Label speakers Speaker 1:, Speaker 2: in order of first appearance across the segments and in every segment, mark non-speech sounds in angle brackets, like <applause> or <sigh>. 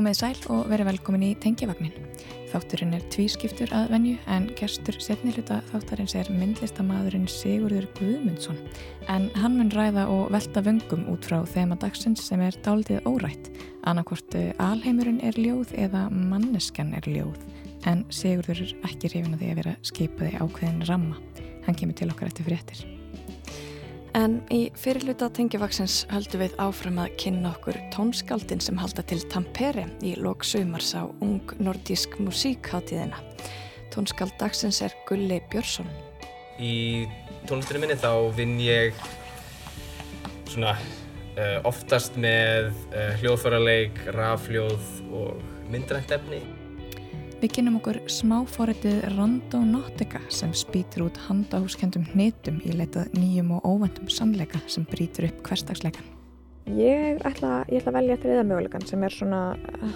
Speaker 1: Komið sæl og verið velkomin í Tengjavagnin. Þátturinn er tvískiptur að venju en gerstur setniluta þáttarins er myndlistamadurinn Sigurður Guðmundsson. En hann mun ræða og velta vöngum út frá þema dagsins sem er dálitið órætt. Annarkort eh, alheimurinn er ljóð eða manneskan er ljóð. En Sigurður er ekki hrifin að því að vera skipaði ákveðin ramma. Hann kemur til okkar eftir fréttir.
Speaker 2: En í fyrirluta tengivaksins höldum við áfram að kynna okkur tónskaldin sem halda til Tampere í lok sömars á ung nordísk musíkháttíðina. Tónskald dagsins er Gulli Björnsson.
Speaker 3: Í tónlistunum minni þá vinn ég svona uh, oftast með uh, hljóðfærarleik, rafljóð og myndrænt efni.
Speaker 1: Við kynum okkur smáforritið Randonautica sem spýtur út handahúskendum hnitum í leitað nýjum og óvendum sannleika sem brítur upp hverstagsleikan.
Speaker 4: Ég ætla, ég ætla að velja þriða mögulegan sem er svona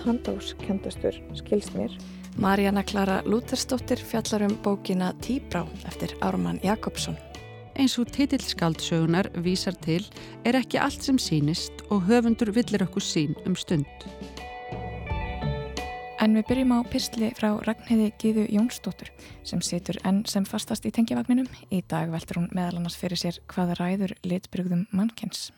Speaker 4: handahúskendastur skilst mér.
Speaker 2: Marjana Klara Lútersdóttir fjallar um bókina Tíbrá eftir Ármann Jakobsson.
Speaker 5: Eins og titillskaldsögunar vísar til er ekki allt sem sínist og höfundur villir okkur sín um stund.
Speaker 1: En við byrjum á pistli frá Ragnheiði Gíðu Jónsdóttur sem situr enn sem fastast í tengjavagninum. Í dag veldur hún meðal annars fyrir sér hvaða ræður litbrugðum mannkens.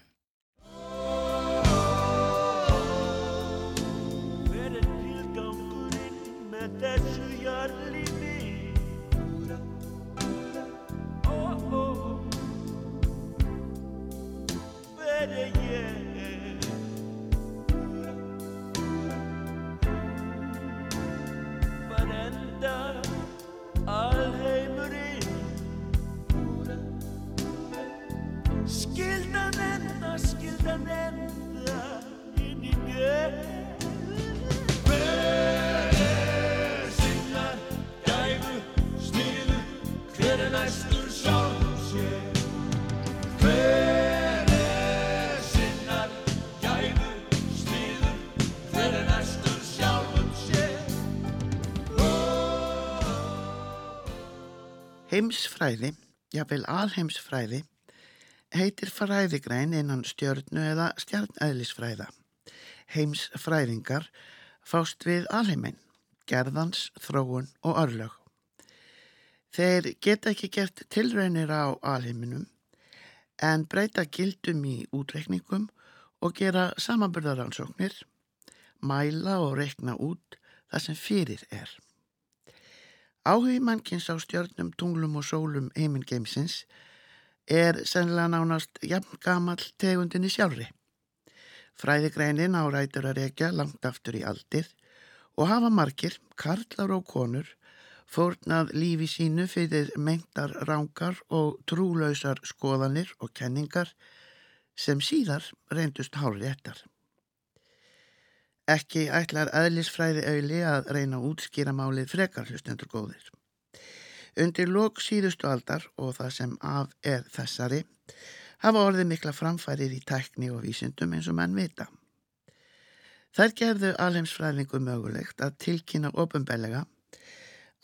Speaker 6: Heimsfræði, jafnvel alheimsfræði, heitir fræðigræn innan stjörnu eða stjarnæðlisfræða. Heimsfræðingar fást við alheiminn, gerðans, þróun og örlög. Þeir geta ekki gert tilraunir á alheiminum en breyta gildum í útreikningum og gera samanburðaransóknir, mæla og reikna út það sem fyrir er. Áhugi mannkins á stjörnum, tunglum og sólum heimingeimsins er sennilega nánast jafn gamal tegundinni sjálfri. Fræðigreinin á rætur að rekja langt aftur í aldir og hafa margir, karlar og konur, fórnað lífi sínu fyrir mengtar rángar og trúlausar skoðanir og kenningar sem síðar reyndust hálri ettar. Ekki ætlar eðlisfræði auðli að reyna að útskýra málið frekar hlustendur góðir. Undir lok síðustu aldar og það sem af er þessari hafa orðið mikla framfærir í tækni og vísindum eins og menn vita. Þær gerðu alheimsfræðingu mögulegt að tilkynna ofinbellega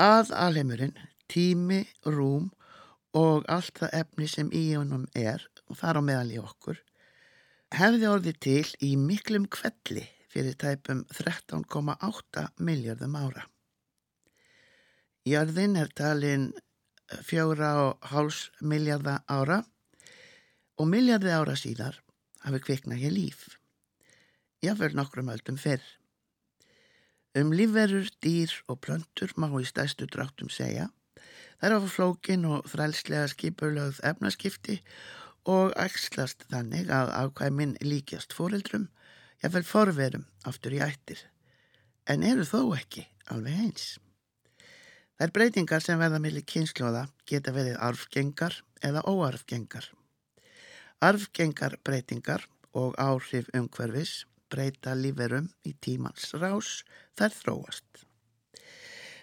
Speaker 6: að alheimurinn, tími, rúm og allt það efni sem í honum er, og þar á meðal í okkur, hefði orðið til í miklum kvelli fyrir tæpum 13,8 miljardum ára. Jörðin er talin fjóra og háls miljarda ára og miljardi ára síðar hafi kviknað hér líf. Jáfnveil nokkrum öldum fyrr. Um lífverur, dýr og plöntur má í stæstu dráttum segja. Þær hafa flókin og þrælslega skipurlögð efnaskipti og ægslast þannig að ákvæminn líkjast fóreldrum, jáfnveil forverum aftur í ættir. En eru þó ekki alveg eins. Þær breytingar sem verða millir kynnslóða geta verið arfgengar eða óarfgengar. Arfgengar breytingar og áhrif umhverfis breyta líferum í tímans rás þær þróast.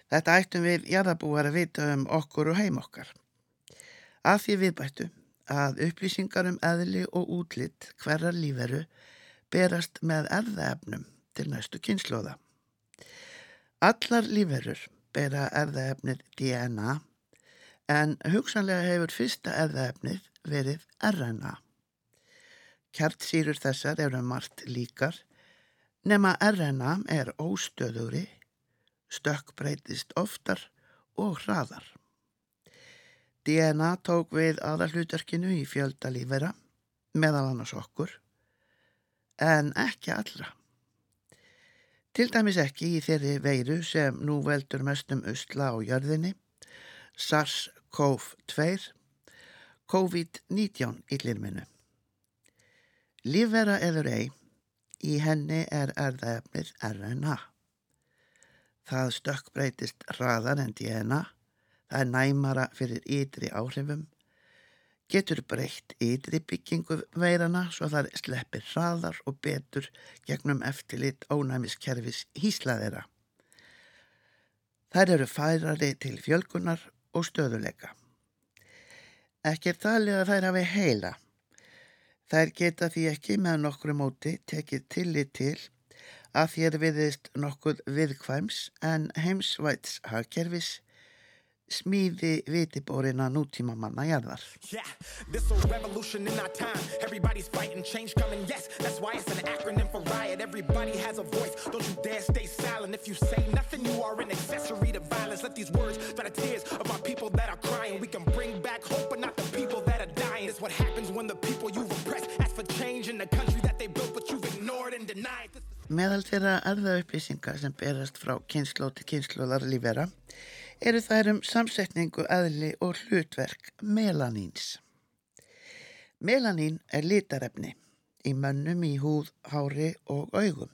Speaker 6: Þetta ættum við jarðabúar að vita um okkur og heim okkar. Að því viðbættu að upplýsingar um eðli og útlitt hverjar líferu berast með erðaefnum til næstu kynnslóða. Allar líferur bera erðaefnið DNA en hugsanlega hefur fyrsta erðaefnið verið RNA. Kjartsýrur þessar eru margt líkar Nema RNA er óstöðugri, stökkbreytist oftar og hraðar. DNA tók við aðalhlutarkinu í fjölda lífera, meðal annars okkur, en ekki allra. Til dæmis ekki í þeirri veiru sem nú veldur mestum usla á jörðinni, SARS-CoV-2, COVID-19 illirminu. Lífvera eður ei, í henni er erðaefnið RNA. Það stökkbreytist hraðar en DNA, það er næmara fyrir ytri áhrifum, getur breytt ytri byggingu veirana svo þar sleppir hraðar og betur gegnum eftirlit ónæmiskerfis híslaðera. Þær eru færari til fjölkunar og stöðuleika. Ekki er talið að þær hafi heila. Þær geta því ekki með nokkru móti tekið tillit til að þér viðist nokkuð viðkvæms en heimsvæts hagkerfis smíði vitibórina nútíma manna jarðar.
Speaker 7: Yeah, this a revolution in our time. Everybody's fighting, change coming, yes. That's why it's an acronym for riot. Everybody has a voice. Don't you dare stay silent. If you say nothing, you are an accessory to violence. Let these words dry the tears of our people that are crying. We can bring back hope, but not the people that are dying. It's what happens when the people you've oppressed ask for change in the country that they built, but you've ignored and denied. This
Speaker 6: Meðal þeirra erðaupplýsingar sem berast frá kynnslóð til kynnslóðar lífera eru þær um samsetningu aðli og hlutverk melaníns. Melanín er litarefni í mönnum í húð, hári og augum.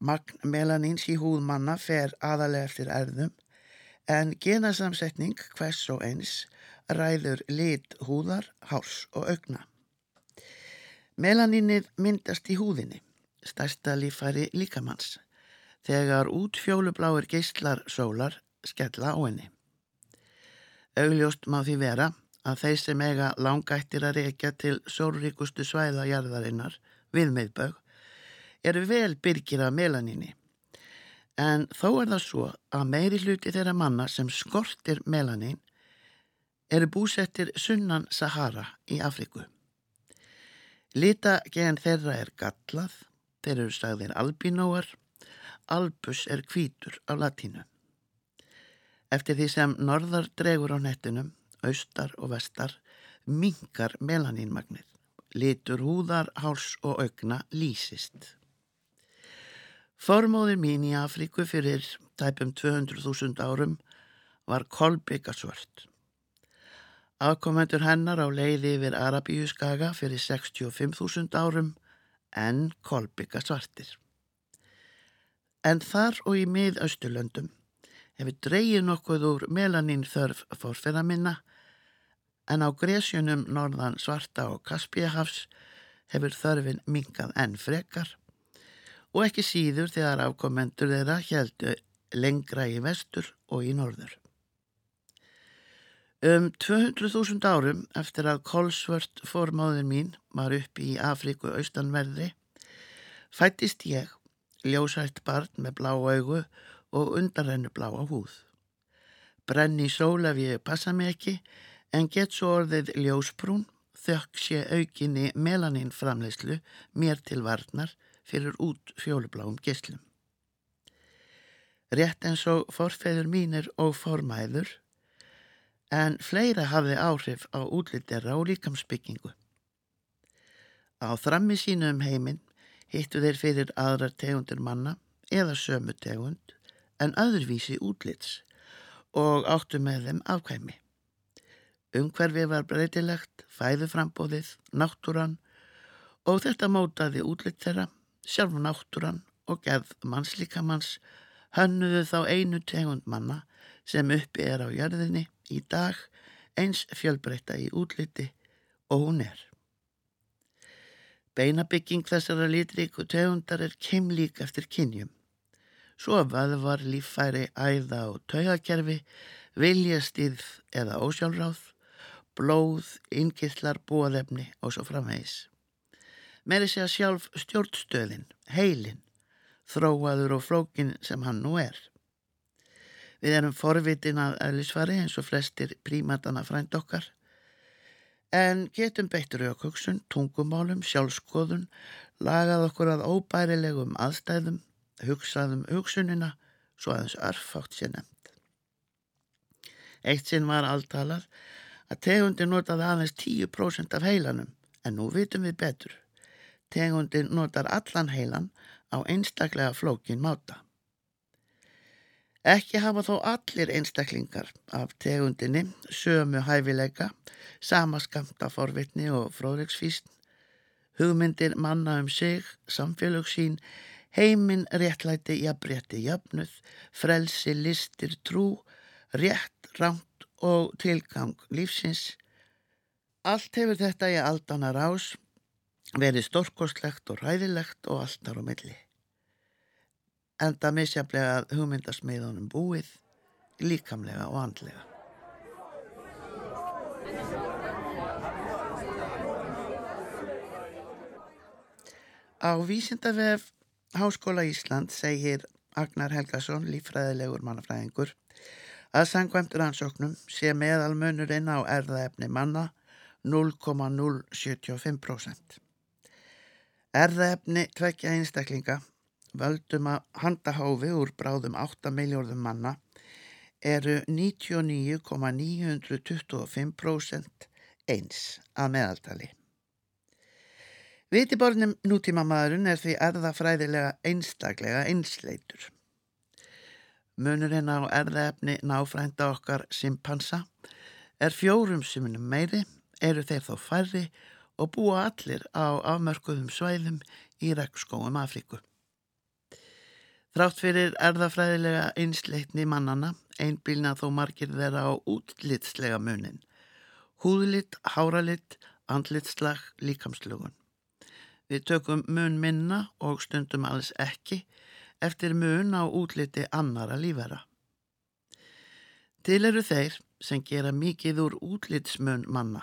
Speaker 6: Magn melaníns í húð manna fer aðalega eftir erðum en genasamsetning hvers og eins ræður lit húðar, hárs og augna. Melanínið myndast í húðinni, stærsta lífæri líkamanns, þegar út fjólubláir geistlar sólar skella á henni. Augljóst má því vera að þeir sem eiga langættir að reykja til sórríkustu svæðajarðarinnar við meðbög eru vel byrgir af melaníni. En þó er það svo að meiri hluti þeirra manna sem skortir melanín eru búsettir sunnan Sahara í Afriku. Lita gen þeirra er gallað, þeir eru sagðir albínóar, albus er hvítur á latínu. Eftir því sem norðar dregur á nettinum, austar og vestar, minkar melanínmagnið. Litur húðar, háls og augna lýsist. Formóðir mín í Afríku fyrir tæpum 200.000 árum var kolbyggasvört. Afkomendur hennar á leiði yfir Arabíu skaga fyrir 65.000 árum en kolbyggasvartir. En þar og í miðausturlöndum hefur dreyið nokkuð úr melanín þörf fórfæra minna en á gresjunum norðan svarta og Kaspíahafs hefur þörfin minkað enn frekar og ekki síður þegar afkomendur þeirra heldu lengra í vestur og í norður. Um 200.000 árum eftir að kolsvört formáður mín var upp í Afríku austanverðri fættist ég, ljósætt barn með blá augu og undarrennu bláa húð. Brenni sól ef ég passa mig ekki en get svo orðið ljósbrún þökk sé aukinni melanín framleyslu mér til varnar fyrir út fjólubláum gislum. Rétt eins og forfeður mínir og formæður en fleira hafði áhrif á útlitera og líkamsbyggingu. Á þrammi sínu um heiminn hittu þeir fyrir aðrar tegundir manna eða sömu tegund en öðruvísi útlits og áttu með þeim afkvæmi. Umhverfi var breytilegt, fæðu frambóðið, náttúran og þetta mótaði útlitt þeirra, sjálf náttúran og gerð mannslíkamanns hönnuðu þá einu tegund manna sem uppi er á jörðinni í dag eins fjölbreyta í útliti og hún er. Beinabygging þessara litríku tegundar er keimlík eftir kynjum. Svo vöðvar, líffæri, æða og taugakerfi, viljastýrð eða ósjálfráð, blóð, innkirtlar, bóðefni og svo framvegis. Meiri sé að sjálf stjórnstöðin, heilin, þróaður og flókin sem hann nú er. Við erum forvitin að eðlisfari eins og flestir prímatana frænd okkar, en getum beittur aukvöksun, tungumálum, sjálfskoðun, lagað okkur að óbærilegum aðstæðum, hugsaðum hugsunina, svo aðeins örfátt sér nefnd. Eitt sinn var alltalar að tegundi notaði aðeins 10% af heilanum, en nú vitum við betur. Tegundi notar allan heilan á einstaklega flókin máta. Ekki hafa þó allir einstaklingar af tegundinni sömu hæfileika, sama skamta forvitni og fróðriksfísn, hugmyndir manna um sig, samfélag sín, heiminn, réttlæti, jafnrétti, jafnuð, frelsi, listir, trú, rétt, ránt og tilgang lífsins. Allt hefur þetta í aldana rás verið stórkostlegt og ræðilegt og alltar á milli enda misjaflega hugmyndasmiðunum búið, líkamlega og andlega. Á vísindavef Háskóla Ísland segir Agnar Helgason, lífræðilegur mannafræðingur, að sangvæmt rannsóknum sé meðalmunurinn á erðaefni manna 0,075%. Erðaefni tvekja einstaklinga völdum að handahófi úr bráðum 8 miljóðum manna eru 99,925% eins að meðaltali. Vitibornum nútímamaðurinn er því erðafræðilega einstaklega einsleitur. Munurinn á erðaefni náfrænda okkar simpansa er fjórum simunum meiri, eru þeir þó færri og búa allir á afmörkuðum svæðum í regnskóum Afríku. Þrátt fyrir erðafræðilega einsleitni mannana einbílna þó margir þeirra á útlitslega munin. Húðlitt, háralitt, andlitslag, líkamslugun. Við tökum mun minna og stundum alls ekki eftir mun á útliti annara lífera. Til eru þeir sem gera mikið úr útlitsmun manna.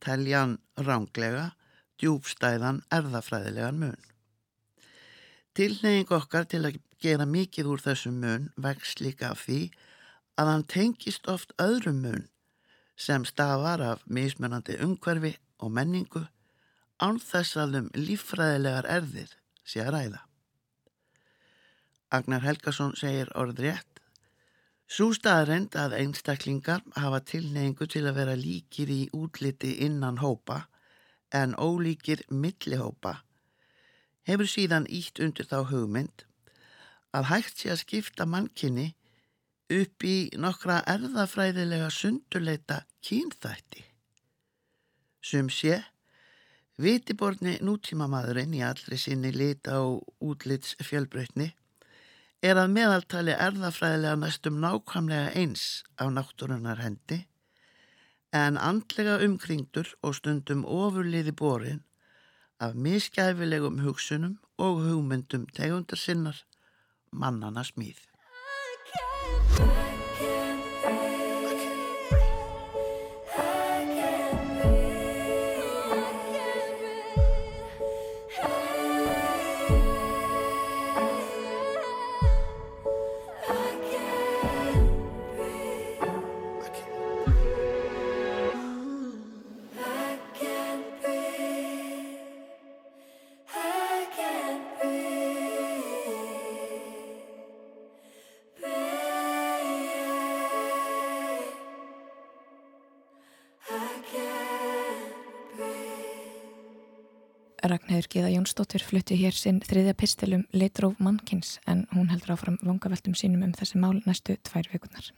Speaker 6: Teljan ránglega, djúbstæðan erðafræðilegan mun. Tilneying okkar til að gera mikið úr þessum mun vex líka af því að hann tengist oft öðrum mun sem stafar af mismunandi umhverfi og menningu án þess að um líffræðilegar erðir sé að ræða. Agnar Helgason segir orð rétt Sú staðreind að einstaklingar hafa tilneyingu til að vera líkir í útliti innan hópa en ólíkir millihópa hefur síðan ítt undir þá hugmynd að hægt sé að skipta mannkinni upp í nokkra erðafræðilega sundurleita kínþætti. Sum sé, vitiborni nútímamadurinn í allri sinni lita og útlits fjölbreytni er að meðaltali erðafræðilega næstum nákvæmlega eins á náttúrunar hendi en andlega umkringdur og stundum ofurliði borin af miskæfilegum hugsunum og hugmyndum tegundar sinnar mannana smíð.
Speaker 1: Gíða Jónsdóttir flutti hér sinn þriðja pistilum Litróf Mannkins en hún heldur áfram vangaveltum sínum um þessi mál næstu tvær vikunar.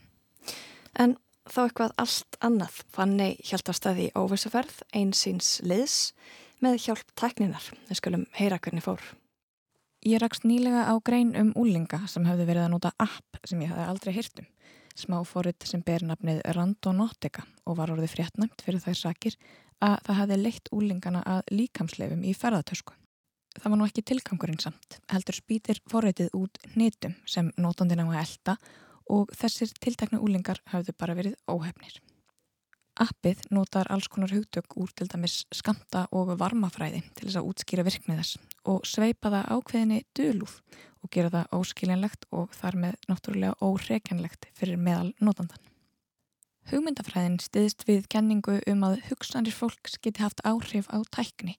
Speaker 2: En þá eitthvað allt annað. Fanni hjálpt á staði óvissuferð, einsýns liðs með hjálp tækninar. Við skulum heyra hvernig fór.
Speaker 1: Ég rakst nýlega á grein um úlinga sem hefði verið að nota app sem ég hafði aldrei hýrtum. Smáfórit sem ber nafnið Randonautica og var orðið fréttnæmt fyrir þær sakir að það hefði leitt úlingana að líkamsleifum í ferðartösku. Það var nú ekki tilgangurinn samt, heldur spýtir forreitið út netum sem nótandina á að elda og þessir tiltakna úlingar hafðu bara verið óhefnir. Appið notar alls konar hugtök úr til dæmis skamta og varmafræði til þess að útskýra virknið þess og sveipa það ákveðinni dölúð og gera það óskiljanlegt og þar með náttúrulega óreikjanlegt fyrir meðal notandan.
Speaker 8: Hugmyndafræðin stiðst við kenningu um að hugsanir fólks geti haft áhrif á tækni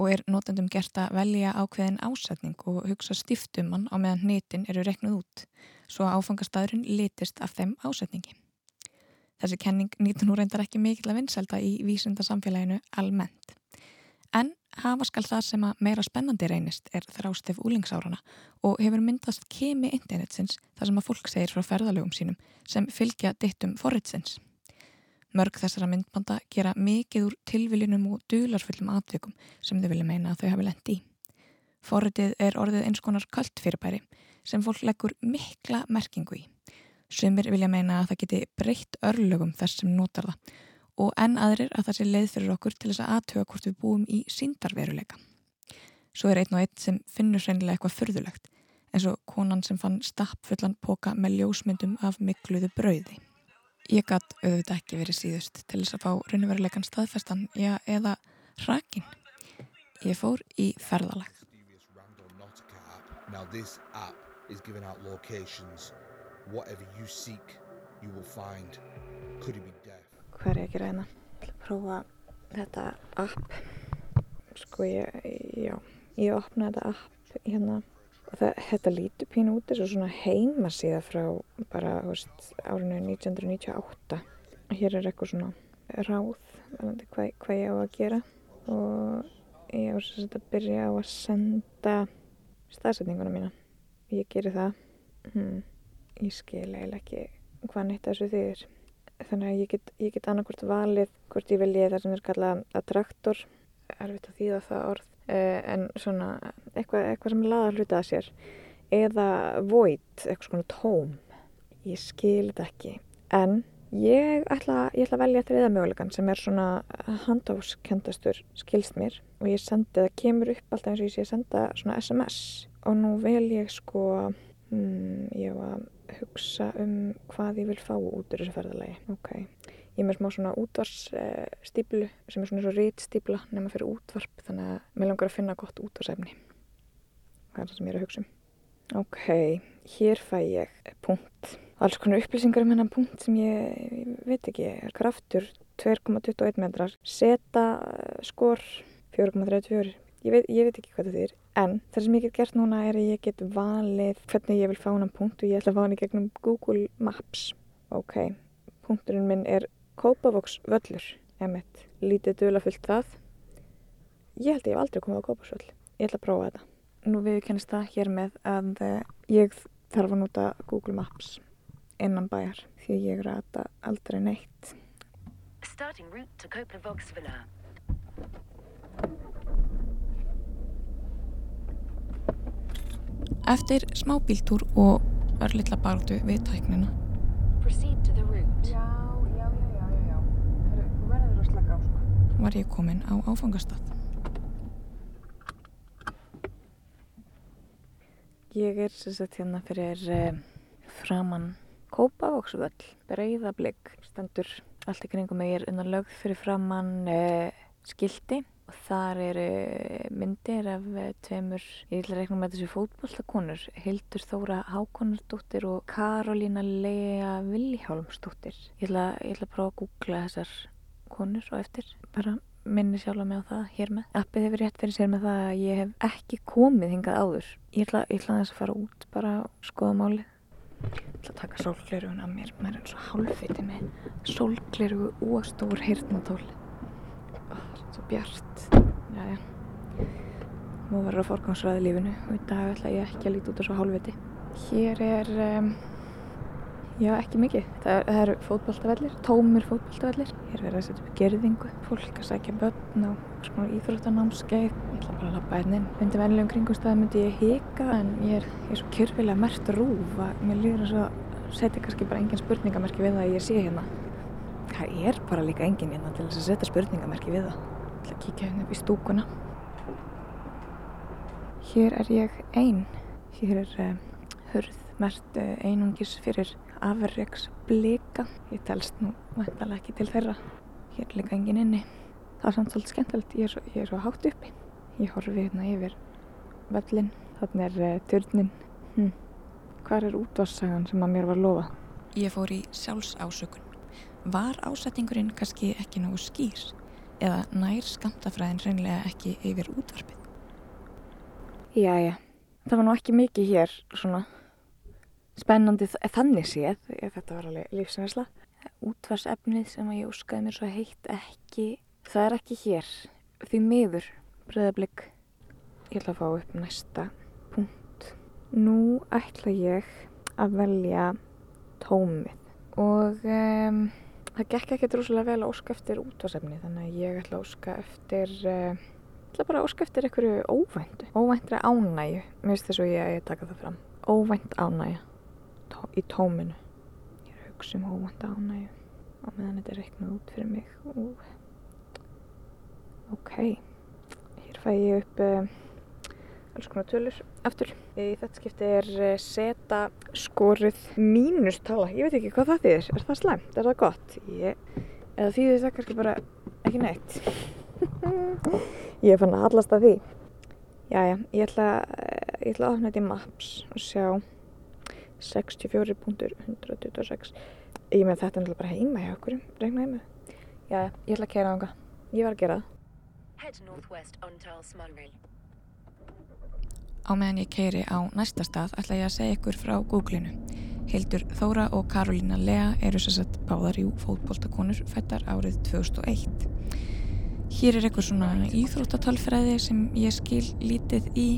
Speaker 8: og er notendum gert að velja ákveðin ásetning og hugsa stiftum hann á meðan hnitin eru reknuð út, svo að áfangastæðurinn litist af þeim ásetningi. Þessi kenning nýtur nú reyndar ekki mikill að vinselda í vísindasamfélaginu almennt. En hafa skal það sem að meira spennandi reynist er þrástef úlingsárana og hefur myndast kemi internetsins þar sem að fólk segir frá ferðalögum sínum sem fylgja dittum forritsins. Mörg þessara myndbanda gera mikið úr tilviljunum og dularfullum atvikum sem þau vilja meina að þau hafi lendi í. Forritið er orðið eins konar kallt fyrirbæri sem fólk leggur mikla merkingu í. Sumir vilja meina að það geti breytt örlögum þess sem notar það og enn aðrir að það sé leið fyrir okkur til þess að aðtöga hvort við búum í síndarveruleika. Svo er einn og einn sem finnur seinlega eitthvað fyrðulegt eins og konan sem fann stappfullan póka með ljósmyndum af mikluðu brauði. Ég gatt auðvitað ekki verið síðust til þess að fá raunveruleikan staðfestan, já, eða hrakin. Ég fór í ferðalag.
Speaker 9: Now, this app is giving out locations. Whatever you seek, you will find. Could it be?
Speaker 2: Hvað er ég að gera hérna? Ég að prófa þetta app. Sko ég, já, ég opna þetta app hérna. Og það, þetta lítur pínu út og svona heimasíða frá bara, veist, árinu 1998. Hér er eitthvað svona ráð, hvað, hvað ég á að gera. Og ég á sagt að byrja á að senda staðsetninguna mína. Ég geri það. Hmm. Ég skil eiginlega ekki hvað neitt þessu þýðir þannig að ég get, get annarkvort valið hvort ég velji það sem er kallað attraktor erfitt að þýða það orð. Uh, en svona eitthvað, eitthvað sem laða hluta að sér. Eða void, eitthvað svona tóm. Ég skil þetta ekki. En ég ætla, ég ætla að velja þriða mögulegan sem er svona handháskendastur skilst mér. Og ég sendi, það kemur upp alltaf eins og ég sé að senda svona SMS og nú vel ég sko hmm, ég var að hugsa um hvað ég vil fá út úr þessu ferðalagi. Ok, ég er með smá svona útvarsstíplu sem er svona svo rítsstípla nema fyrir útvarp þannig að mér langar að finna gott útvarsefni. Það er það sem ég er að hugsa um. Ok, hér fæ ég punkt. Alls konar upplýsingar um hennan punkt sem ég, ég veit ekki, er kraftur 2,21 metrar, seta skor 4,34 ég ég veit ekki hvað það þýr en það sem ég get gert núna er að ég get valið hvernig ég vil fá hann punkt og ég ætla að fá hann í gegnum Google Maps. Ok, punkturinn minn er Kópavogs völlur emitt, lítið dula fullt það. Ég held að ég hef aldrei komið á Kópavogs völl ég ætla að prófa þetta. Nú við kennist það hér með að ég þarf að nota Google Maps innan bæjar því ég rata aldrei neitt.
Speaker 10: Starting route to Kópavogsvilla.
Speaker 8: Eftir smá bíltúr og örlittla barðu við tæknina
Speaker 10: Proceed to the route.
Speaker 2: Já, já, já, já, já, já. Heru, þú verður að slaka á sko.
Speaker 8: var ég komin á áfangastað.
Speaker 2: Ég er sem sagt hérna fyrir eh, framann Kópavóksvöll, Breiðablík, stendur allt í kringum mig, ég er undan lögð fyrir framann eh, skildi og þar eru myndir af eh, tveimur, ég vil reikna með þessu fótbollakonur, Hildur Þóra Hákonardóttir og Karolína Lea Vilhjálmsdóttir. Ég ætla, ég ætla að prófa að googla þessar konur og eftir, bara minni sjálf mig á það hér með. Appið hefur rétt fyrir sér með það að ég hef ekki komið hingað áður. Ég ætla, ég ætla þess að fara út bara og skoða málið. Ég ætla að taka sólglerugun af mér, maður er eins og hálfviti með sólglerugu og stór heyrnatól. Svo bjart. Jæja. Nú verður að forgangsraða lífinu og dag ætla ég ekki að líta út á svo hálfviti. Hér er, um, já ekki mikið. Það, það eru fótboltavellir, tómur fótboltavellir. Hér er verið að setja upp gerðingu, fólk að sækja börn og svona íþróttanámskeið. Ég ætla bara að labba hérna inn. Undir vennilegum kringumstæði myndi ég hika en ég er, ég er svo kjörfilega mert rúf að mér líður að svo setja kannski bara engin spurningamerki við það að ég sé hérna. Það er bara líka engin hérna til þess að setja spurningamerki við það. Ætla að kíkja hérna upp í stúkuna. Hér er ég ein. Hér er uh, hurð mert uh, einungis fyrir afreiks blika. Ég telst nú væntalega ekki til þeirra. Hér er líka engin inni. Það er samt svolítið skemmtilegt. Ég er svo, ég er svo hátt uppi. Ég horfi hérna yfir völlin. Þannig er uh, turnin. Hm. Hvar er útvarsagan sem að mér var lofa?
Speaker 8: Ég fór í sjálfsásökun
Speaker 11: var ásettingurinn kannski ekki nógu skýr eða nær skamtafræðin reynlega ekki yfir útvarpið?
Speaker 2: Jæja, það var nú ekki mikið hér svona spennandi þannig séð, þetta var alveg lífsnæsla. Útvarsefnið sem að ég óskaði mér svo heitt ekki, það er ekki hér, því miður, breyðablík. Ég ætla að fá upp næsta punkt. Nú ætla ég að velja tómið og um, það gekk ekki drúslega vel að óska eftir útvarsefni þannig að ég ætla að óska eftir... Uh, Ég ætla bara að óska eftir einhverju óvæntu, óvæntri ánægju, mér finnst þess að ég að taka það fram. Óvænt ánægja tó, í tóminu. Ég er að hugsa um óvænt ánægju á meðan þetta er reiknað út fyrir mig. Og... Ok, hér fæ ég upp uh, alls konar tölur aftur. Í þetta skipti er uh, seta skoruð mínustala. Ég veit ekki hvað það þýðir. Er það slæmt? Er það gott? Ég... Eða þýðir það kannski bara ekki neitt. <laughs> Ég fann að hallast að því. Jæja, ég ætla, ég ætla að opna þetta í Maps og sjá 64.126. Ég með þetta er bara heima hjá okkur, regna heima. Jæja, ég ætla að kæra ánga. Ég var að gera það.
Speaker 11: Á meðan ég keiri á næsta stað ætla ég að segja ykkur frá Google-inu. Hildur Þóra og Karolína Lea eru sér sett báðar jú fótboltakonur fættar árið 2001. Hér er eitthvað svona íþróttatalfræði sem ég skil lítið í.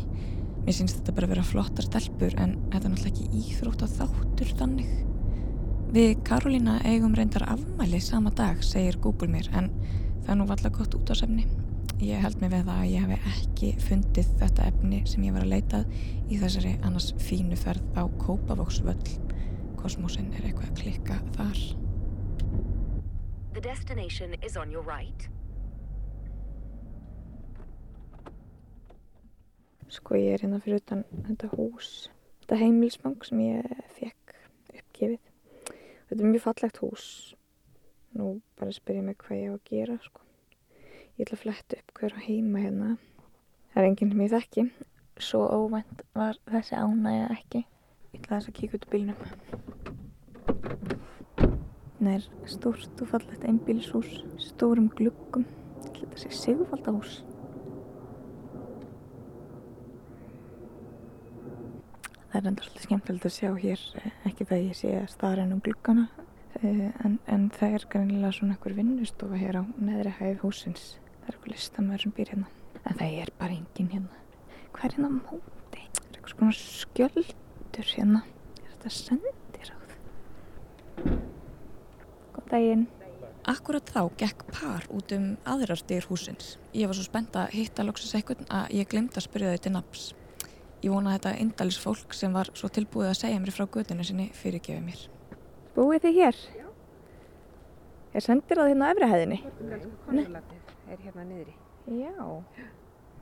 Speaker 11: Mér finnst þetta bara vera flottar stelpur en þetta er náttúrulega ekki íþróttaþáttur þannig. Við Karolína eigum reyndar afmæli sama dag, segir Google mér, en það er nú valla gott út á sefni. Ég held mig við það að ég hef ekki fundið þetta efni sem ég var að leitað í þessari annars fínu ferð á Kópavóksvöll. Kosmosin er eitthvað að klikka þar.
Speaker 10: The destination is on your right.
Speaker 2: Sko ég er hérna fyrir utan þetta hús, þetta heimilsfang sem ég fekk uppgefið. Þetta er mjög fallegt hús. Nú bara spyr ég mig hvað ég á að gera sko. Ég ætla að fletta upp hver á heima hérna. Það er enginn sem ég þekki. Svo óvænt var þessi ánægja ekki. Ég ætla þess að kíka út úr bílnum. Það er stórt og fallegt einbílshús, stórum gluggum. Ég ætla þetta sé sigurfaldahús. Það er enda svolítið skemmtilegt að sjá hér, eh, ekki það ég sé að stara inn um gluggana, eh, en, en það er greinilega svona einhver vinnustofa hér á neðri hæð húsins. Það er einhver listamæður sem býr hérna, en það er bara enginn hérna. Hvað er hérna á móti? Það er eitthvað svona skjöldur hérna. Er þetta sendiráð? Góð daginn.
Speaker 11: Akkurat þá gekk par út um aðrar dyr húsins. Ég var svo spennt að hitta loksins eitthvað að ég glemt að spyrja þau til naps. Ég vona að þetta indælis fólk sem var svo tilbúið að segja mér frá gödunu sinni fyrirgefi mér.
Speaker 2: Búið þið hér? Er sendiráð hérna á efri hæðinni?
Speaker 12: Konsulatið er hérna niðri.
Speaker 2: Já.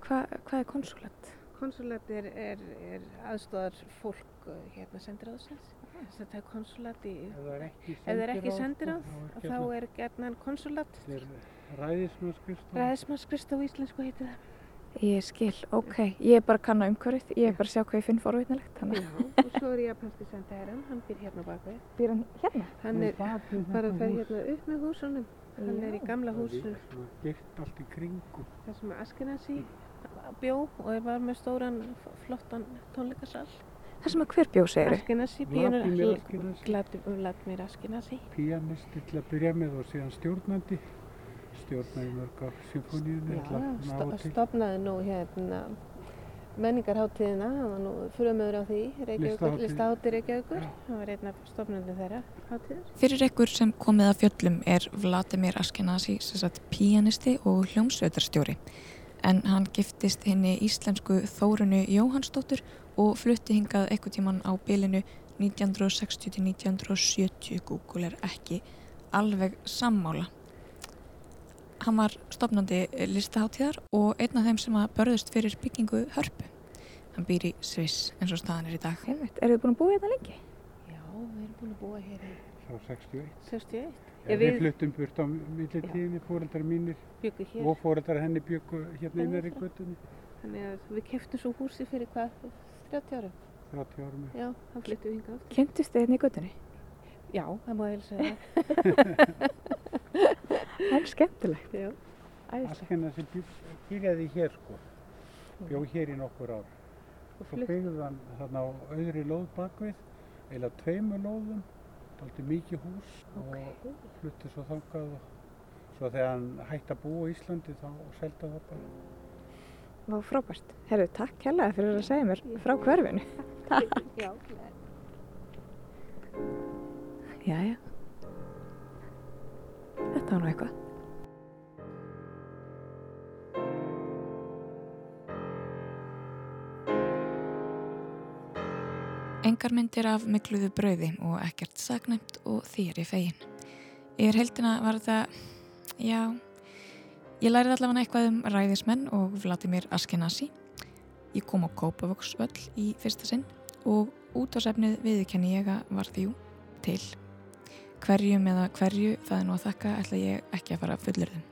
Speaker 2: Hva, hvað er konsulat?
Speaker 12: Konsulat er, er, er aðstóðar fólk uh, hérna sendiráðsins. Þetta er konsulat í...
Speaker 13: Ef það er ekki
Speaker 12: það er ekki
Speaker 13: sendiráð,
Speaker 12: sendiráð,
Speaker 13: þá er hérna-
Speaker 12: konsulat.
Speaker 13: Þetta er ræðismannskristofa.
Speaker 12: Ræðismannskristof á íslensku heitir það.
Speaker 2: Ég skil, ok. Ég er bara að kanna umhverfið. Ég er bara að sjá hvað ég finn forvitnilegt. Þannig.
Speaker 12: Já, og svo er ég að pæsti sendaherran, hann býr hérna bakvið.
Speaker 2: Býr hann hérna?
Speaker 12: Hann er bara að fer
Speaker 13: hús.
Speaker 12: hérna upp með húsunum. Hann er í gamla húsinu.
Speaker 13: Girt allt í kringum.
Speaker 12: Það sem Askenasi bjó og er var með stóran flottan tónleikasal.
Speaker 2: Það sem að hver bjóð segir
Speaker 12: Askenasi,
Speaker 13: Vladimir
Speaker 12: Askenasi.
Speaker 13: Pianisti til að byrja með og síðan stjórnandi. Stjórnaði mörg á symfóníunni.
Speaker 12: Já, sto stopnaði nú hérna menningarháttíðina, hann var nú frumöður á því, listahátti Reykjavíkur, hann var einn af stopnandi þeirra háttíðar.
Speaker 11: Fyrir ykkur sem komið að fjöllum er Vladimir Ashkenazi sem sagt píanisti og hljómsveitarstjóri. En hann giftist henni íslensku Þórunu Jóhannsdóttur og flutti hingað eitthvað tíman á bilinu 1960-1970. Google er ekki alveg sammála. Hann var stopnandi listaháttíðar og einn af þeim sem að börðust fyrir byggingu hörpu. Hann býr í Sviss eins og staðan er í dag.
Speaker 2: Einmitt. Er þið búin að búa hérna lengi?
Speaker 12: Já, við erum búin að búa hér í
Speaker 13: Frá 61.
Speaker 12: 61.
Speaker 13: Ja,
Speaker 12: Ég
Speaker 13: við
Speaker 12: við
Speaker 13: fluttum burt á millitíðinni, fóreldrar mínir og fóreldrar henni byggu hérna
Speaker 12: Hérna
Speaker 13: innar í göttunni.
Speaker 12: Þannig að við keftum svo húsi fyrir hvað, 30 árum?
Speaker 13: 30 árum.
Speaker 12: Já, hann flyttum við hingað aftur.
Speaker 2: Kynntist þið hérna í göttunni?
Speaker 12: Já, það má ég segja það. <laughs>
Speaker 4: Það er skemmtilegt.
Speaker 12: Já.
Speaker 13: Askena sem byrj- byrjaði hér sko, bjó hér í nokkur ár.
Speaker 12: Og
Speaker 13: Svo byggði hann þarna á auðri lóð bakvið, eða tveimur lóðum, daldi mikið hús og flutti svo þangað og svo þegar hann hætti að búa í Íslandi þá seldi hann það bara.
Speaker 4: Vá, frábært. Herru, takk hérlega fyrir að segja mér frá hverfinu. <laughs> Takk.
Speaker 12: Já.
Speaker 4: Jæja. Þetta var nú eitthvað.
Speaker 1: Engar myndir af mikluðu brauði og ekkert sagnæmt og ég fegin. Yfir heldina var þetta, já, ég lærið allavega eitthvað um ræðismenn og Vladimir Askenazi. Ég kom á Kópavóksvöll í fyrsta sinn og út á sefnið viðkenni ég að var þjú til. Hverjum eða hverju það er nú að þakka ætla ég ekki að fara fullurðum.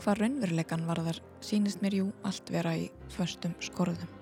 Speaker 1: Hvað raunveruleikan var þar sínist mér jú allt vera í förstum skorðum.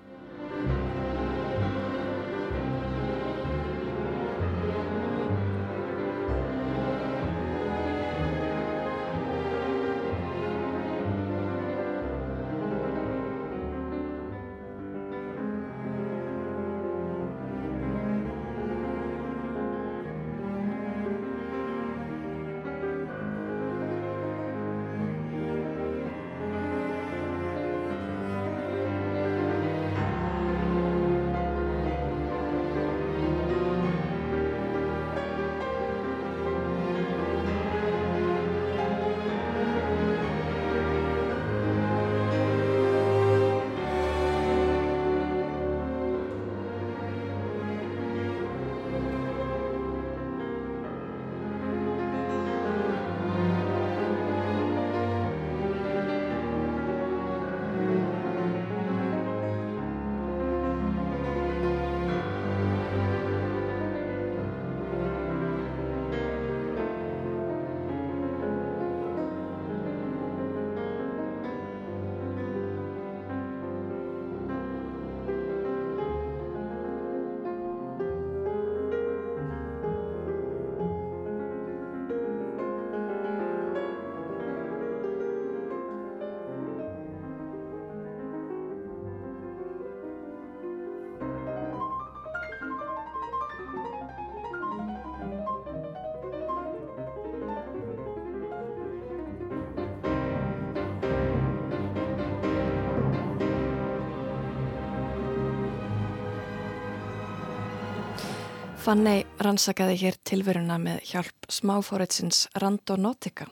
Speaker 2: Fanney rannsakaði hér tilveruna með hjálp smáfóritsins Randonautica.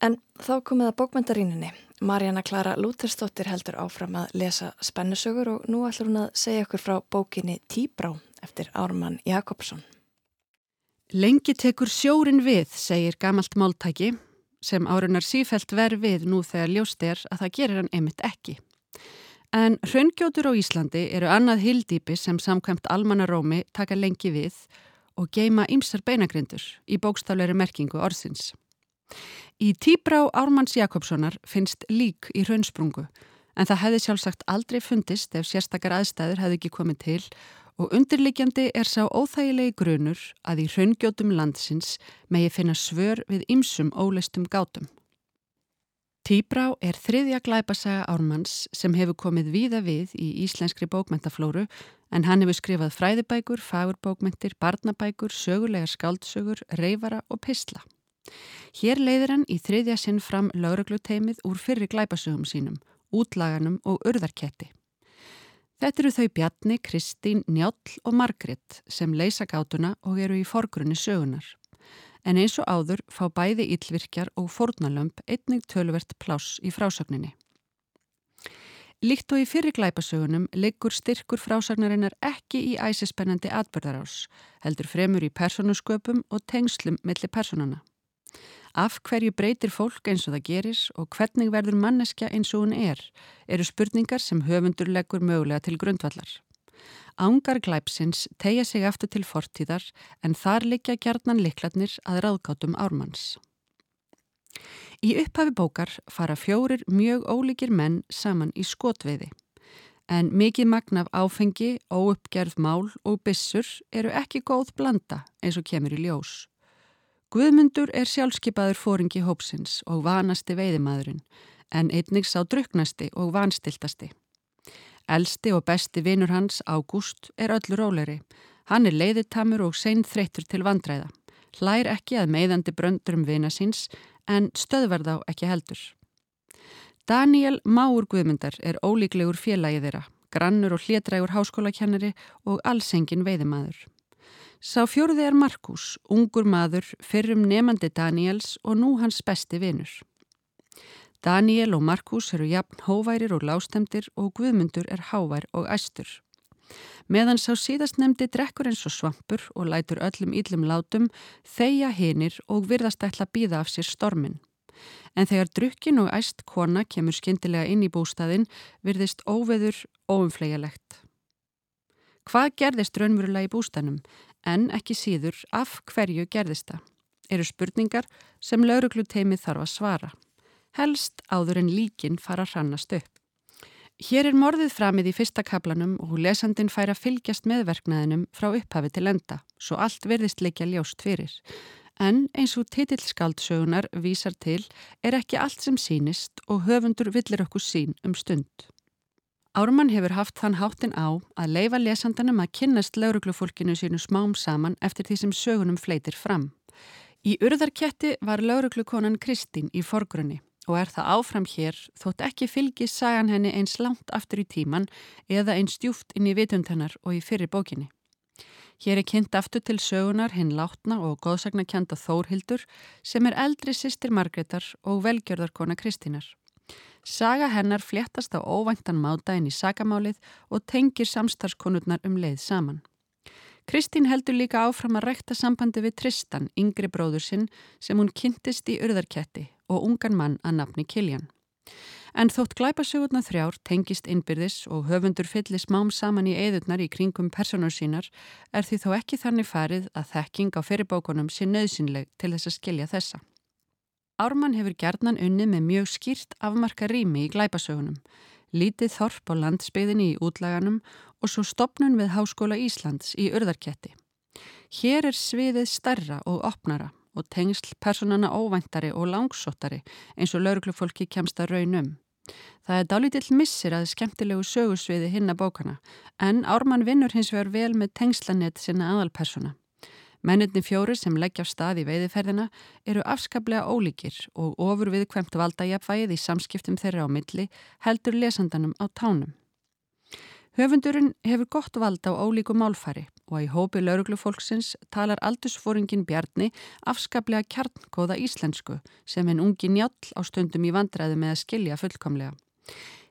Speaker 2: En þá komið að bókmyndaríninni. Marjana Klara Lútersdóttir heldur áfram að lesa spennusögur og nú ætlur hún að segja okkur frá bókinni Tíbrá eftir Ármann Jakobsson.
Speaker 5: Lengi tekur sjórin við, segir gamalt máltæki, sem árunar sífelt verð við nú þegar ljóst er að það gerir hann einmitt ekki. En hraungjótur á Íslandi eru annað hildýpi sem samkvæmt almannarómi taka lengi við og geima ymsar beinagrindur í bókstafleiri merkingu orðsins. Í tíbrá Ármanns Jakobssonar finnst lík í hraunsprungu en það hefði sjálfsagt aldrei fundist ef sérstakar aðstæður hefði ekki komið til og undirliggjandi er sá óþægilegi grunur að í hraungjótum landsins megi finna svör við ymsum óleistum gátum. Tíbrá er þriðja glæpasaga Ármanns sem hefur komið víða við í íslenskri bókmentaflóru en hann hefur skrifað fræðibækur, fagurbókmentir, barnabækur, sögulegar skáldsögur, reyfara og pisla. Hér leiðir hann í þriðja sinn fram laurugluteimið úr fyrri glæpasögum sínum, útlaganum og urðarketti. Þetta eru þau Bjarni, Kristín, Njáll og Margret sem leysa gátuna og eru í forgrunni sögunar. En eins og áður fá bæði yllvirkjar og fórnalömp einnig tölvert pláss í frásögninni. Líkt og í fyrri glæpasögunum liggur styrkur frásagnarinnar ekki í æsispennandi atbyrðarás, heldur fremur í personusköpum og tengslum milli personana. Af hverju breytir fólk eins og það gerir og hvernig verður manneskja eins og hún er, eru spurningar sem höfundur leggur mögulega til grundvallar. Ángar glæpsins tegja sig aftur til fortíðar en þar liggja gjarnan liklarnir að ráðgátum ármanns. Í upphafi bókar fara fjórir mjög ólíkir menn saman í skotveiði. en mikið magn af áfengi, óuppgerð mál og bissur eru ekki góð blanda eins og kemur í ljós. Guðmundur er sjálfskeipaður fóringi hópsins og vanasti veiðimaðurinn, en einnig sá druknasti og vanstiltasti. Elsti og besti vinur hans, Ágúst, er öllu róleri. Hann er leiðitamur og sein þreytur til vandræða. Hlær ekki að meðandi bröndurum vina síns en stöðvar þá ekki heldur. Daniel Máur Guðmundar er ólíklegur félagið þeirra, grannur og hlétrægur háskólakennari og allsengin veiðimaður. Sá fjóruði er Markus, ungur maður, fyrrum nefandi Daniels og nú hans besti vinur. Daniel og Markus eru jafn hóværir og lástemdir og Guðmundur er hávær og æstur. Meðan sá síðast nefndi drekkur eins og svampur og lætur öllum íllum látum, þeia hinir og virðast ætla að býða af sér stormin. En þegar drukkin og æst kona kemur skindilega inn í bústaðin, virðist óveður óumflegalegt. Hvað gerðist raunverulega í bústanum, en ekki síður af hverju gerðist það? Eru spurningar sem laurugluteimið þarf að svara. Helst áður en líkin fara að hrannast upp. Hér er morðið framið í fyrsta kaplanum og lesandin fær að fylgjast með verknæðinum frá upphafi til enda, svo allt verðist leikja ljóst fyrir. En eins og titillskaldsögunar vísar til er ekki allt sem sínist og höfundur villir okkur sín um stund. Ármann hefur haft þann háttin á að leifa lesandanum að kynnast lauruglufólkinu sínu smám saman eftir því sem sögunum fleitir fram. Í urðarketti var lauruglukonan Kristín í forgrunni og er það áfram hér þótt ekki fylgi sagan henni eins langt aftur í tíman eða eins djúft inn í vitund hennar og í fyrir bókinni. Hér er kynnt aftur til sögunar hinn látna og góðsagnakjanda Þórhildur sem er eldri sýstir Margreðar og velgjörðarkona Kristínar. Saga hennar fléttast á óvæntan mátaðin í sagamálið og tengir samstarfskonurnar um leið saman. Kristín heldur líka áfram að rekta sambandi við Tristan, yngri bróður sinn, sem hún kynntist í urðarketti og ungan mann að nafni Kiljan. En þótt glæpasögurna þrjár tengist innbyrðis og höfundur fyllir smám saman í eðurnar í kringum personur sínar er því þó ekki þannig farið að þekking á fyrirbókunum sé nöðsynleg til þess að skilja þessa. Ármann hefur gerðnan unni með mjög skýrt afmarka rými í glæpasögunum, lítið þorp á landsbyðinni í útlaganum og svo stopnun við Háskóla Íslands í Urðarketti. Hér er sviðið starra og opnara og tengsl personana óvæntari og langsóttari eins og lauruglufólki kemst að raunum. Það er dálítill missir að skemmtilegu sögursviði hinna bókana en Ármann vinnur hins vegar vel með tengslanett sinna aðalpersona. Menninni fjóri sem leggja á stað í veiðiferðina eru afskaplega ólíkir og ofur viðkvæmt valdajafvægið í samskiptum þeirra á milli heldur lesandanum á tánum. Höfundurinn hefur gott vald á ólíku málfari og í hópi lauruglufólksins talar aldursfóringin Bjarni afskaplega kjarnkóða íslensku sem en ungi njall á stundum í vandræði með að skilja fullkomlega.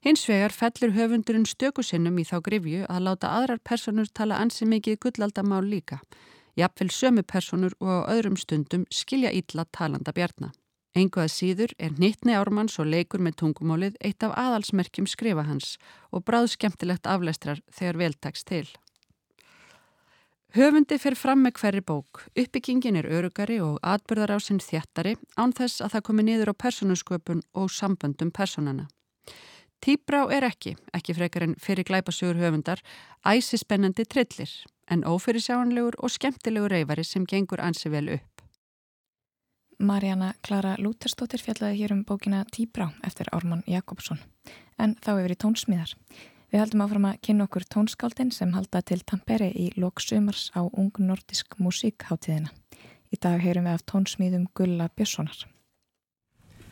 Speaker 5: Hins vegar fellur höfundurinn stökusinnum í þá grifju að láta aðrar personur tala ansi mikið gullaldamál líka. Jafnvel sömu personur og á öðrum stundum skilja ítla talanda Bjarnar. Engu að síður er nýttni ármanns og leikur með tungumólið eitt af aðalsmerkjum skrifa hans og bráð skemmtilegt aflestrar þegar veltaks til. Höfundi fer fram með hverri bók, uppbyggingin er örugari og atbyrðar á sinn þjættari án þess að það komi niður á personusköpun og samböndum personana. Tíbrá er ekki, ekki frekar en fyrir glæpasugur höfundar, æsi spennandi trillir en ófyrirsjáanlegur og skemmtilegur reyfari sem gengur ansi vel upp.
Speaker 1: Marjana Klara Lútersdóttir fjallaði hér um bókina Tíbrá eftir Ármann Jakobsson. En þá hefur í tónsmíðar. Við heldum áfram að kynna okkur tónskáldin sem halda til Tampere í loksumars á ung nordisk músíkháttíðina. Í dag heyrum við af tónsmíðum Gulla Björnssonar.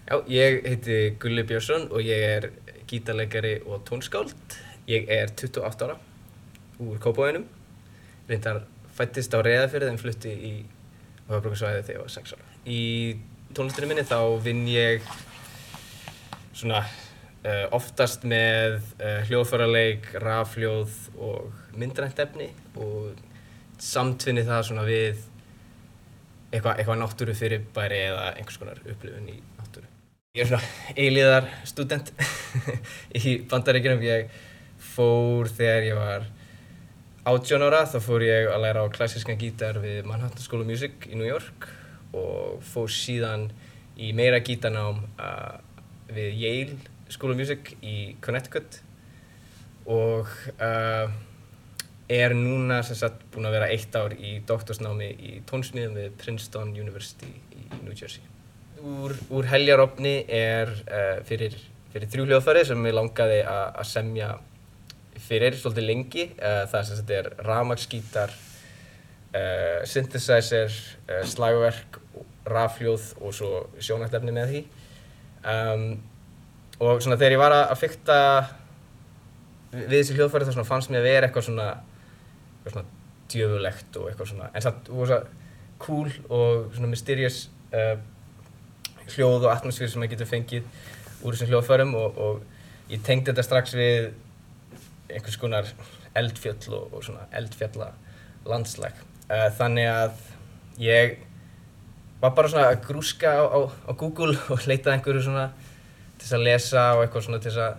Speaker 3: Já, ég heiti Gulli Björnsson og ég er gítarleikari og tónskáld. Ég er 28 ára úr Kópavænum. Reyndar fættist á Reðafjörð en flutti í höfbrukarsvæði þegar ég var 6 ára í tónlistinu minni þá vinn ég svona uh, oftast með uh, hljóðfærarleik, rafljóð og myndrænt efni og samtvinni það svona við eitthvað eitthva náttúru fyrirbæri eða einhvers konar upplifun í náttúru. Ég er svona eiliðar student <laughs> í bandaríkjunum. Ég fór þegar ég var 18 ára, þá fór ég að læra á klassískan gítar við Manhattan School of Music í New York og fór síðan í meira gítarnám uh, við Yale School of Music í Connecticut og uh, er núna sem sagt búinn að vera eitt ár í doktorsnámi í tónsmíðum við Princeton University í New Jersey. Úr, úr heljarofni er uh, fyrir, fyrir þrjú hljóðfæri sem ég langaði að semja fyrir svolítið lengi. Uh, það sem sagt er rafmagsgítar, uh, synthesizer, uh, slagverk, rafhljóð og svo sjónættefni með því. Um, og svona þegar ég var að, fykta við þessi hljóðfæri þá svona fannst mér að vera eitthvað svona, eitthvað svona djöfulegt og eitthvað svona, en samt rosa cool og svona mysterious hljóð og atmosfér sem maður getur fengið úr þessum hljóðfærum og, og ég tengdi þetta strax við einhvers konar eldfjöll og, og svona eldfjalla landslag. Uh, þannig að ég var bara svona að grúska á, á, á Google <laughs> og leitaði einhverju svona til þess að lesa og eitthvað svona til þess að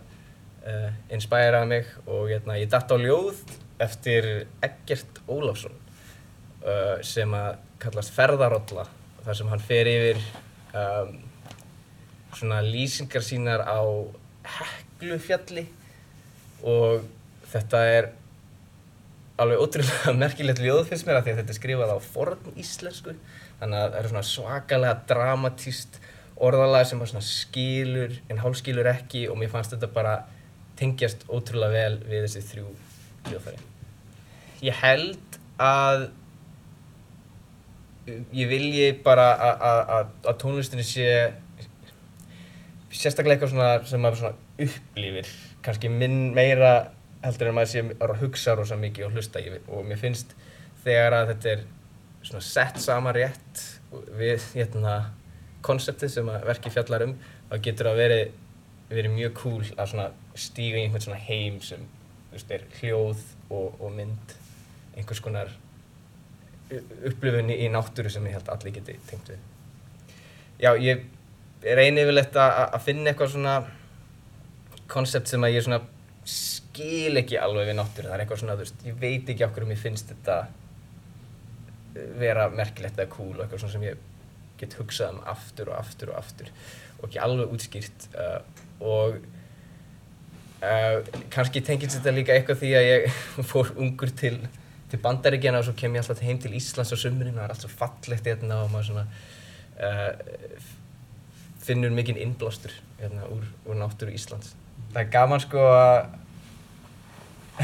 Speaker 3: uh, inspæra mig og hérna, ég datt á ljóð eftir Eggert Ólafsson uh, sem að kallast Ferðarolla þar sem hann fer yfir um, svona lýsingar sínar á Heklufjalli og þetta er alveg ótrúlega <laughs> merkilegt ljóð finnst mér að því að þetta er skrifað á forn íslensku þannig að það er svona svakalega dramatíst orðalag sem bara svona skilur en hálskilur ekki og mér fannst þetta bara tengjast ótrúlega vel við þessi þrjú hljóðfæri. Ég held að ég vilji bara að- tónlistinni sé sérstaklega eitthvað svona sem maður svona upplifir kannski minn meira heldur en maður sé að hugsa rosa mikið og hlusta ég, og mér finnst þegar að þetta er svona sett sama rétt við hérna konseptið sem að verki fjallar um þá getur það verið, verið mjög cool að svona stíga í einhvern svona heim sem veist, er hljóð og, og mynd einhvers konar upplifun í náttúru sem ég held allir geti tengt við. Já, ég reyni yfirleitt að að finna eitthvað svona konsept sem að ég svona skil ekki alveg við náttúru. Það er eitthvað svona, þú veist, ég veit ekki okkur um ég finnst þetta eh, vera merkilegt eða cool og eitthvað svona sem ég get hugsað um aftur og aftur og aftur og ekki alveg útskýrt uh, og uh, kannski tengist þetta líka eitthvað því að ég <laughs> fór ungur til, til bandaríkjana og svo kem ég alltaf heim til Íslands á sumrin og það er alltaf fallegt hérna og maður svona uh, finnur mikinn innblástur hérna, úr, úr náttúru Íslands. Það er gaman sko að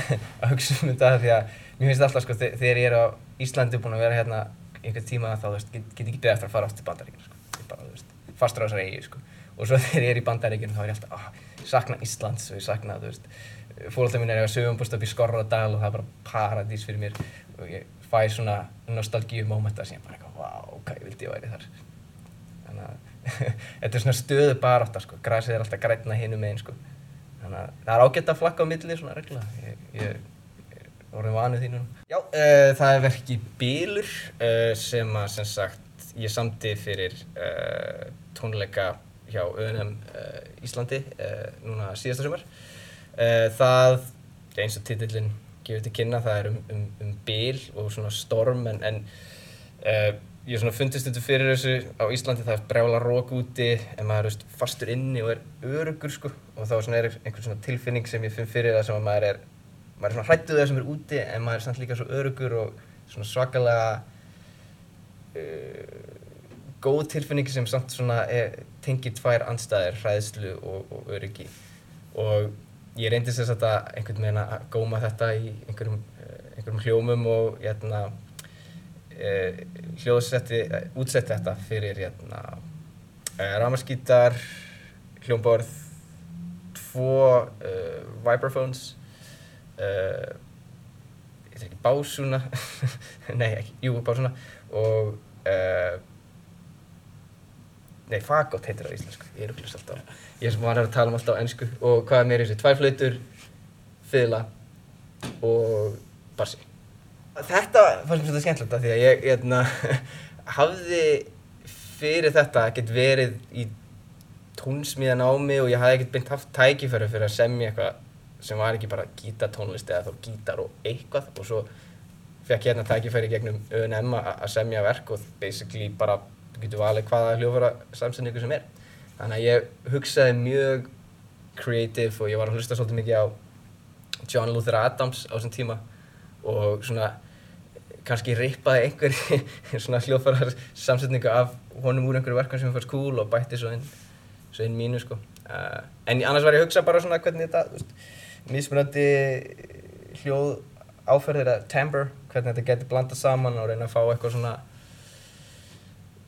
Speaker 3: <laughs> að hugsa um þetta því að mér finnst alltaf sko þe- þegar ég er á Íslandi búinn að vera hérna einhvern tíma þá veist, get, get ekki beðið eftir að fara aftur til Bandaríkina sko. Ég bara, þú veist, fastur á þessari eigi sko. Og svo <laughs> þegar ég er í Bandaríkina þá er ég alltaf, ah, ég sakna Íslands og ég sakna, þú veist, fólkið mín er að sögumbúst upp í Skorradal og það er bara paradís fyrir mér og ég fæ svona nostalgíu mómenta sem ég bara wow, ok, ég vildi ég væri þar. Þannig að <laughs> þetta er svona stöðu barátta sko, grasið er alltaf grænna hinum megin sko. Þannig að það er ágætt að flakka á milli svona regla. Ég, ég, ég orðin vanið því núna. Já, uh, það er verkið Bílur uh, sem að sem sagt ég samti fyrir uh, tónleika hjá ÖNM uh, Íslandi núna síðasta sumar. Það, eins og titillinn gefur til kynna, það er um, um, um bíl og svona storm en, en ég svona fundist þetta fyrir þessu á Íslandi, það er brjála rók úti en maður er veist, fastur inni og er örugur sko. Og þá svona er einhver svona tilfinning sem ég finn fyrir það sem að maður er maður er svona hrættuð það sem er úti en maður er samt líka svo örugur og svona svakalega uh, góð tilfinning sem samt svona tengir tvær andstæðir, hræðslu og, og öryggi. Og ég reyndi sér satt að einhvern veginn að góma þetta í einhverjum, eh, einhverjum hljómum og hérna uh, hljóðsetti, uh, útsetti þetta fyrir hérna uh, ramaskítar, hljómborð, tvo uh, vibraphones, uh, ég veit ekki, básuna, <laughs> nei ekki, jú básuna og uh, nei fagott heitir það á íslensku, ég er upplýst alltaf, ég er sem var að tala um alltaf á ennsku og hvað er mér í þessu, tvær flautur, fiðla og bassi. Þetta fannst mér svolítið skemmtilegt af því að ég hérna, <laughs> hafði fyrir þetta ekkert verið í tónsmíðan á mig og ég hafði ekkert beint haft tækifæri fyrir að semja eitthvað sem var ekki bara gítartónlist eða þá gítar og eitthvað og svo fekk ég hérna tækifæri gegnum ÖNM að að semja verk og basically bara getur valið hvaða hljófara samsendingu sem er. Þannig að ég hugsaði mjög creative og ég var að hlusta svolítið mikið á John Luther Adams á þessum tíma og svona kannski rippaði einhver <laughs> svona hljóðfærar samsetningu af honum úr einhverju verkan sem fannst cool og bætti svo inn, svo inn mínu sko. Uh, en annars var ég að hugsa bara svona hvernig þetta, mismunandi hljóð áferðir að timbre, hvernig þetta getur blandað saman og reyna að fá eitthvað svona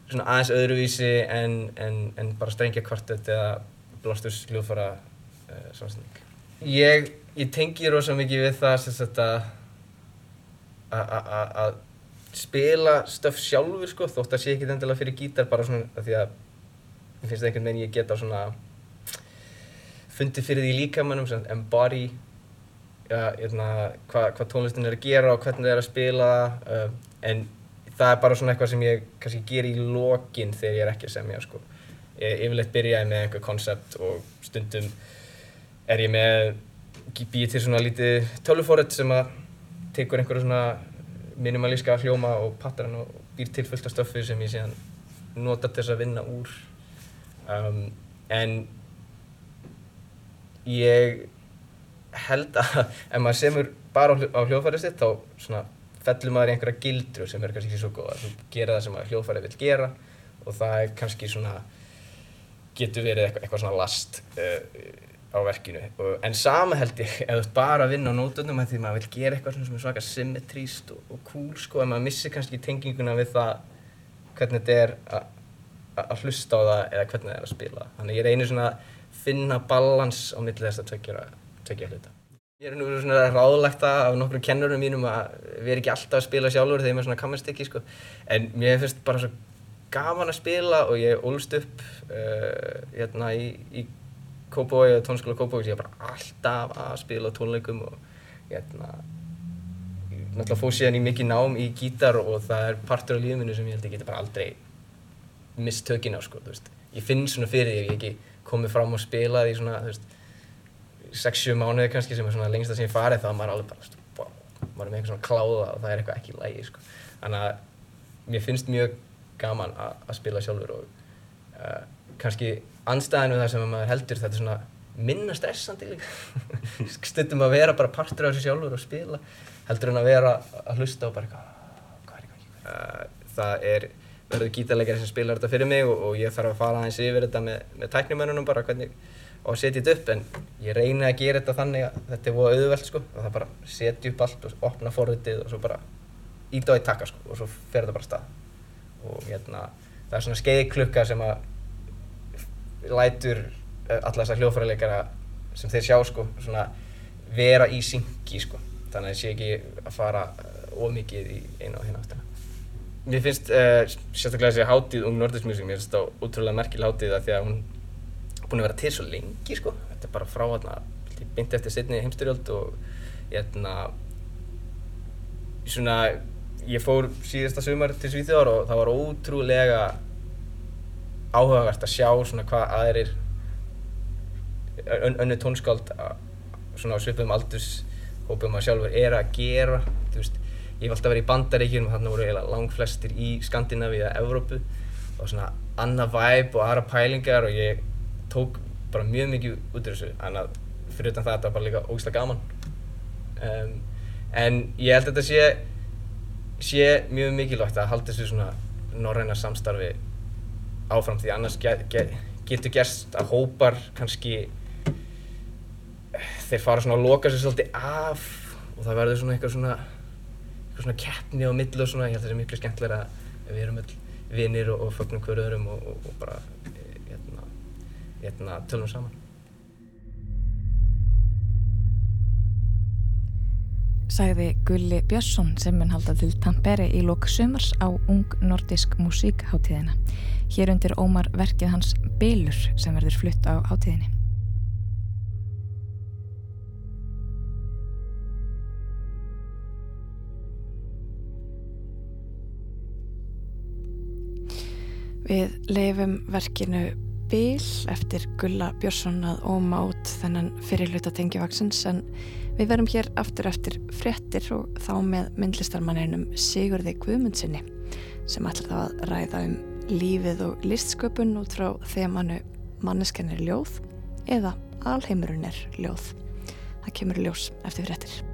Speaker 3: svona aðeins öðruvísi en, en, en bara strengja kvartett eða blósturs hljóðfæra uh, samsetning. Ég, ég tengi rosa mikið við það sem þetta að spila stöf sjálfur sko, þótt að sé ekki endilega fyrir gítar bara svona að því að ég finnst einhvern veginn ég geta svona fundið fyrir því líkamannum, svona embody ja, hérna, hvað hva tónlistin er að gera og hvernig það er að spila uh, en það er bara svona eitthvað sem ég kannski ger í lokin þegar ég er ekki að semja sko. Ég yfirleitt byrja ég með einhver koncept og stundum er ég með býið til svona lítið tölvufórið sem að tekur einhverju svona minimalíska hljóma og pattern og býr til fullt af stöffi sem ég síðan nota til þess að vinna úr. Um, en ég held að <laughs> ef maður semur bara á hljóðfærið sitt þá svona fellur maður í einhverja gildru sem er kannski ekki svo góða þú gera það sem hljóðfærið vil gera og það er kannski svona getur verið eitthvað, eitthvað svona last uh, á verkinu. Og, en sama held ég ef þú bara að vinna á nótunum því maður vil gera eitthvað sem er svaka symmetríst og, og cool sko en maður missir kannski tenginguna við það hvernig þetta er að hlusta á það eða hvernig það er að spila. Þannig ég reynir svona að finna balans á milli þess að tökja hluta. Ég er nú svona ráðlagt af nokkru kennurum mínum að við erum ekki alltaf að spila sjálfur þegar ég er með svona kammerstykki sko. En mér finnst bara svo gaman að spila og ég ólst upp uh, hérna í, í Kópói og tónskóla Kópói sem ég bara alltaf að spila tónleikum og hérna ég náttúrulega fóð síðan í mikið nám í gítar og það er partur af lífinu sem ég held ég geti bara aldrei mist tökina á sko, þú veist ég finn svona fyrir því ef ég ekki komið fram og spilað í svona, þú veist 6-7 mánuði kannski sem er svona lengsta sem ég farið þá er maður alveg bara, wow, maður er með eitthvað svona kláða og það er eitthvað ekki í lægi sko. Þannig að mér finnst mjög gaman að spila sjálfur og uh, kannski anstæðinu þar sem maður heldur þetta er svona minna stressandi líka. <laughs> Stundum að vera bara partur af þessu sjálfur og spila heldur en að vera að hlusta og bara eitthvað, hvað er? Uh, það er verður gítarleikari sem spilar þetta fyrir mig og, og ég þarf að fara aðeins yfir þetta með, með tæknimönnunum bara hvernig og að setja þetta upp en ég reyni að gera þetta þannig að þetta er búið auðvelt sko og það bara setja upp allt og opna forritið og svo bara íta á eitt takka sko og svo fer þetta bara stað og hérna það er svona skeiðklukka sem að lætur alla þessar hljóðfærarleikara sem þeir sjá sko svona vera í syngi sko þannig að það sé ekki að fara ómikið í einu og hérna áttina. Mér finnst uh, sérstaklega þessi hátíð um Nordisk Music, mér finnst þetta ótrúlega merkileg hátíð það því að hún búin að vera til svo lengi sko þetta er bara frá hérna beint eftir setni heimstyrjöld og hérna svona ég fór síðasta sumar til Svíþjóðar og það var ótrúlega áhugavert að sjá svona hvað aðeirir ön, önnu tónskáld svona á svipum aldurshópum að sjálfur er að gera. Þú veist, ég hef alltaf verið í bandaríkjum þarna voru eiginlega lang flestir í Skandinavíu eða Evrópu og svona annað væp og aðra pælingar og ég tók bara mjög mikið út af þessu en að fyrir utan það þetta var bara líka ógislega gaman. Um, en ég held að þetta sé sé mjög mikilvægt að halda þessu svona norræna samstarfi áfram því annars get, get, getur gerst að hópar kannski þeir fara svona að loka sér svolítið af og það verður svona eitthvað svona eitthvað svona keppni á millu og svona ég held að það sé miklu skemmtilega að við erum öll vinnir og, og fögnum hverju öðrum og, og, og bara hérna, tölum saman.
Speaker 1: Sæði Gulli Björnsson sem mun halda til Tampere í lok sumars á Ung Nordisk Musíkháttíðina. Hér undir ómar verkið hans Bilur sem verður flutt á háttíðinni. Við leifum verkinu Bil eftir Gulla Björnsson að óma út þennan fyrirluta tengjafaksins en við verum hér aftur eftir frettir og þá með myndlistarmanninum Sigurði Guðmundsinni sem ætlar þá að ræða um lífið og listsköpun út frá þemanu manneskennir ljóð eða alheimurinn er ljóð.
Speaker 2: Það kemur ljós eftir fréttir.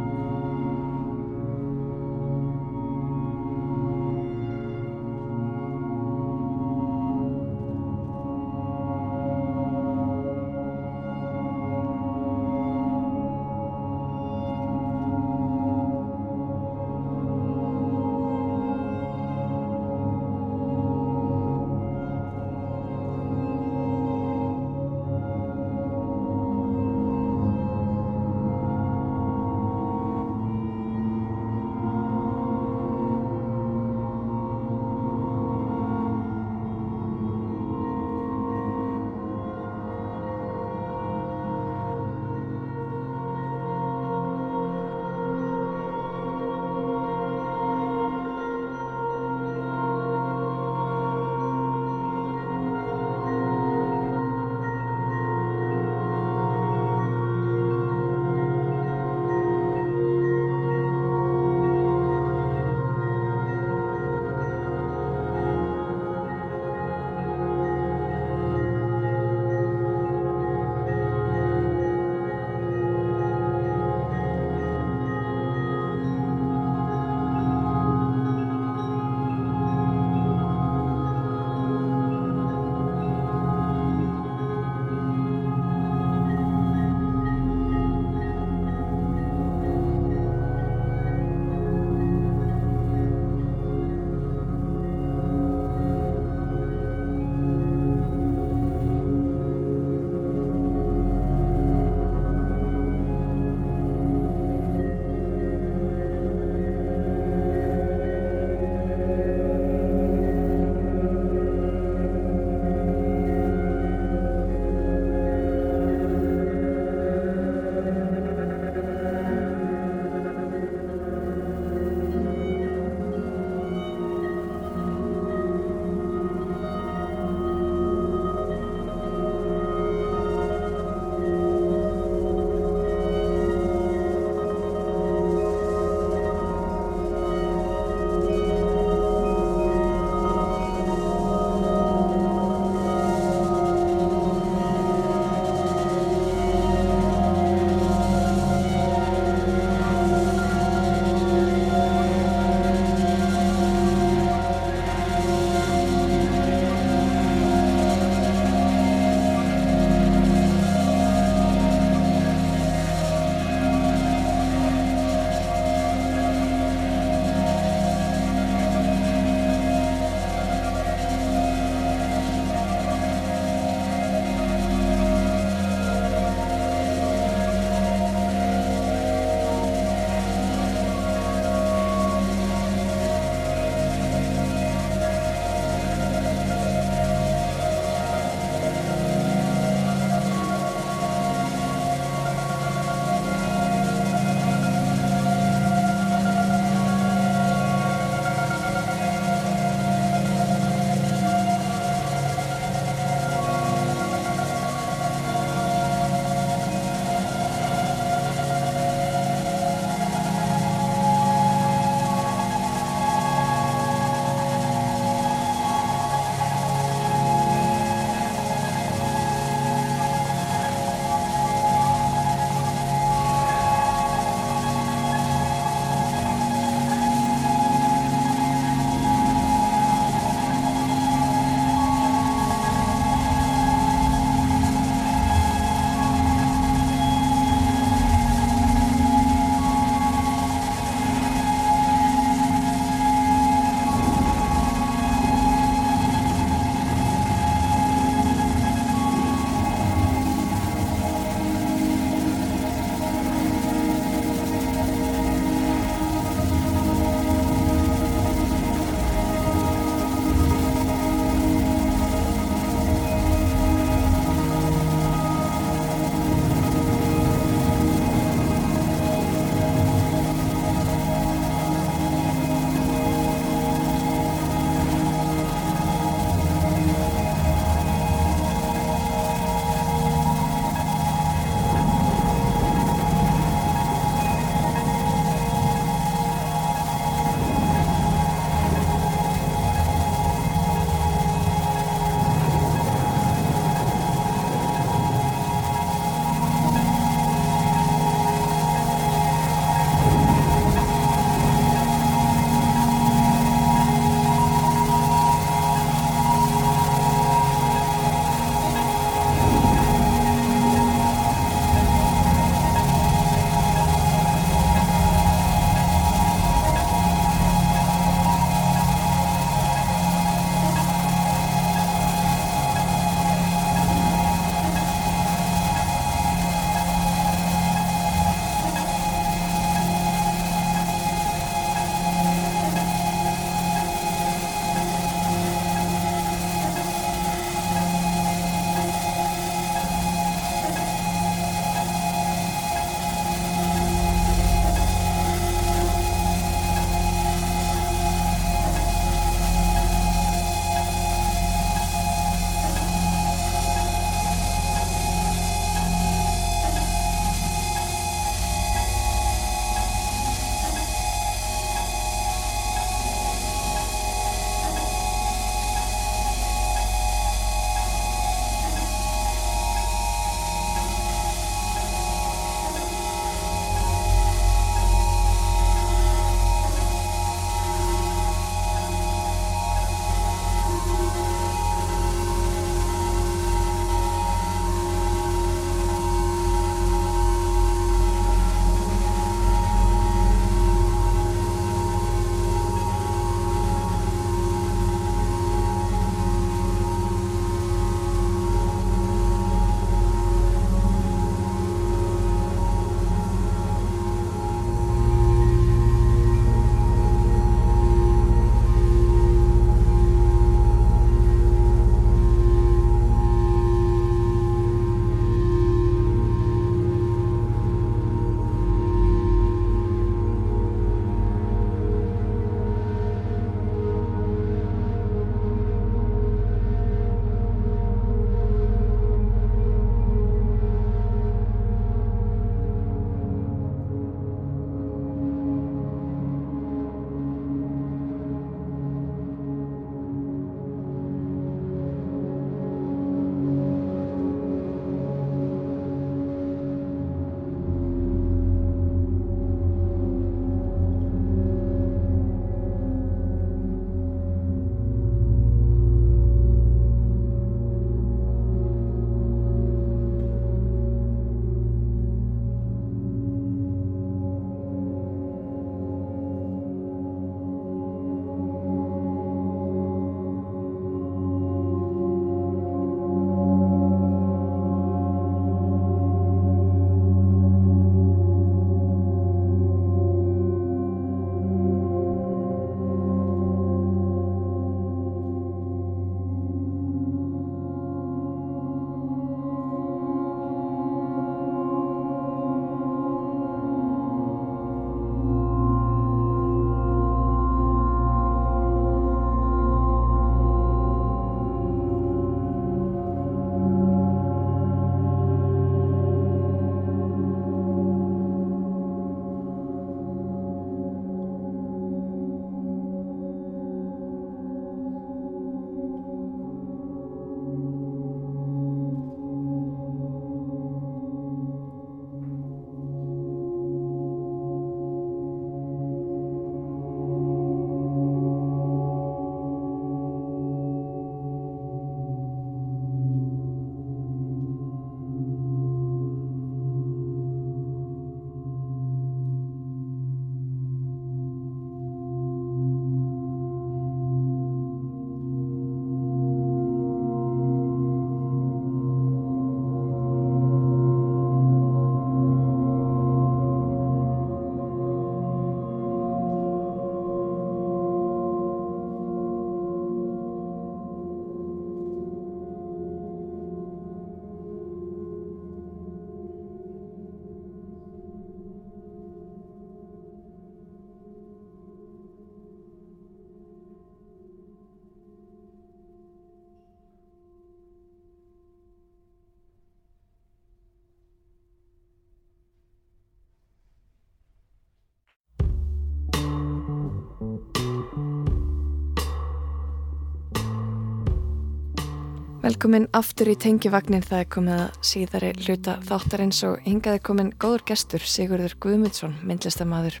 Speaker 2: Velkomin aftur í tengivagnin það er komið að síðari hluta þáttarins og hingaði komin góður gestur Sigurður Guðmundsson, myndlistamæður,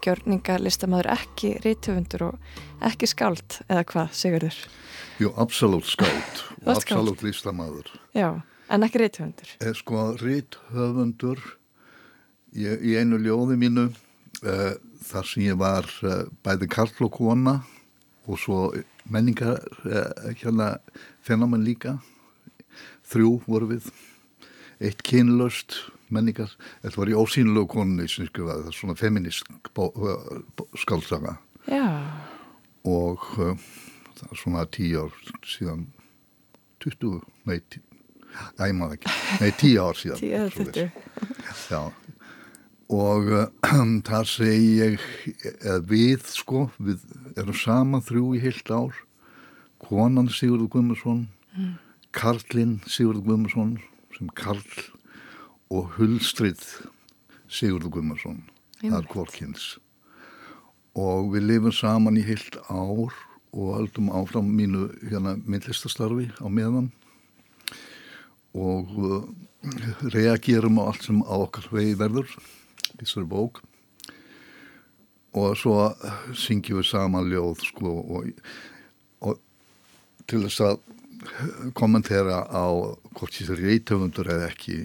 Speaker 2: gjörningalistamaður ekki rítöfundur og ekki skáld eða hvað Sigurður?
Speaker 14: Jú, absolutt skáld <laughs> og absolutt listamæður.
Speaker 2: Já, en ekki rítöfundur.
Speaker 14: Eh, Sko, ríthöfundur ég, í einu ljóði mínu uh, þar sem ég var uh, bæði karl og kona og svo menningar uh, hérna fennamann líka. Þrjú voru við. Eitt kynlöst menningar. Þetta var í ósýnulegu konunni sem skrifaði það svona feminist skálsaga
Speaker 2: Já,
Speaker 14: og uh, það er svona tíu ár síðan 20, nei, tí- Æ, ég maður ekki, nei, tíu ár síðan
Speaker 2: tíu
Speaker 14: svoleiðis.
Speaker 2: tuttu.
Speaker 14: Já, og uh, <clears throat> þar segi ég, við sko, við erum saman þrjú í heilt ár, konan Sigurður Guðmundsson,
Speaker 2: Mm.
Speaker 14: Karlinn Sigurður Guðmundsson sem Karl og Hulstrið Sigurður Guðmundsson, það er kvorkins. Og við lifum saman í heilt ár og höldum áfram mínu hérna myndlistastarfi á meðan og uh, reagerum á allt sem á okkar vegi verður í þessari bók. Og svo syngjum við saman ljóð sko og, og til þess að kommentera á hvort ég er reytöfundur eða ekki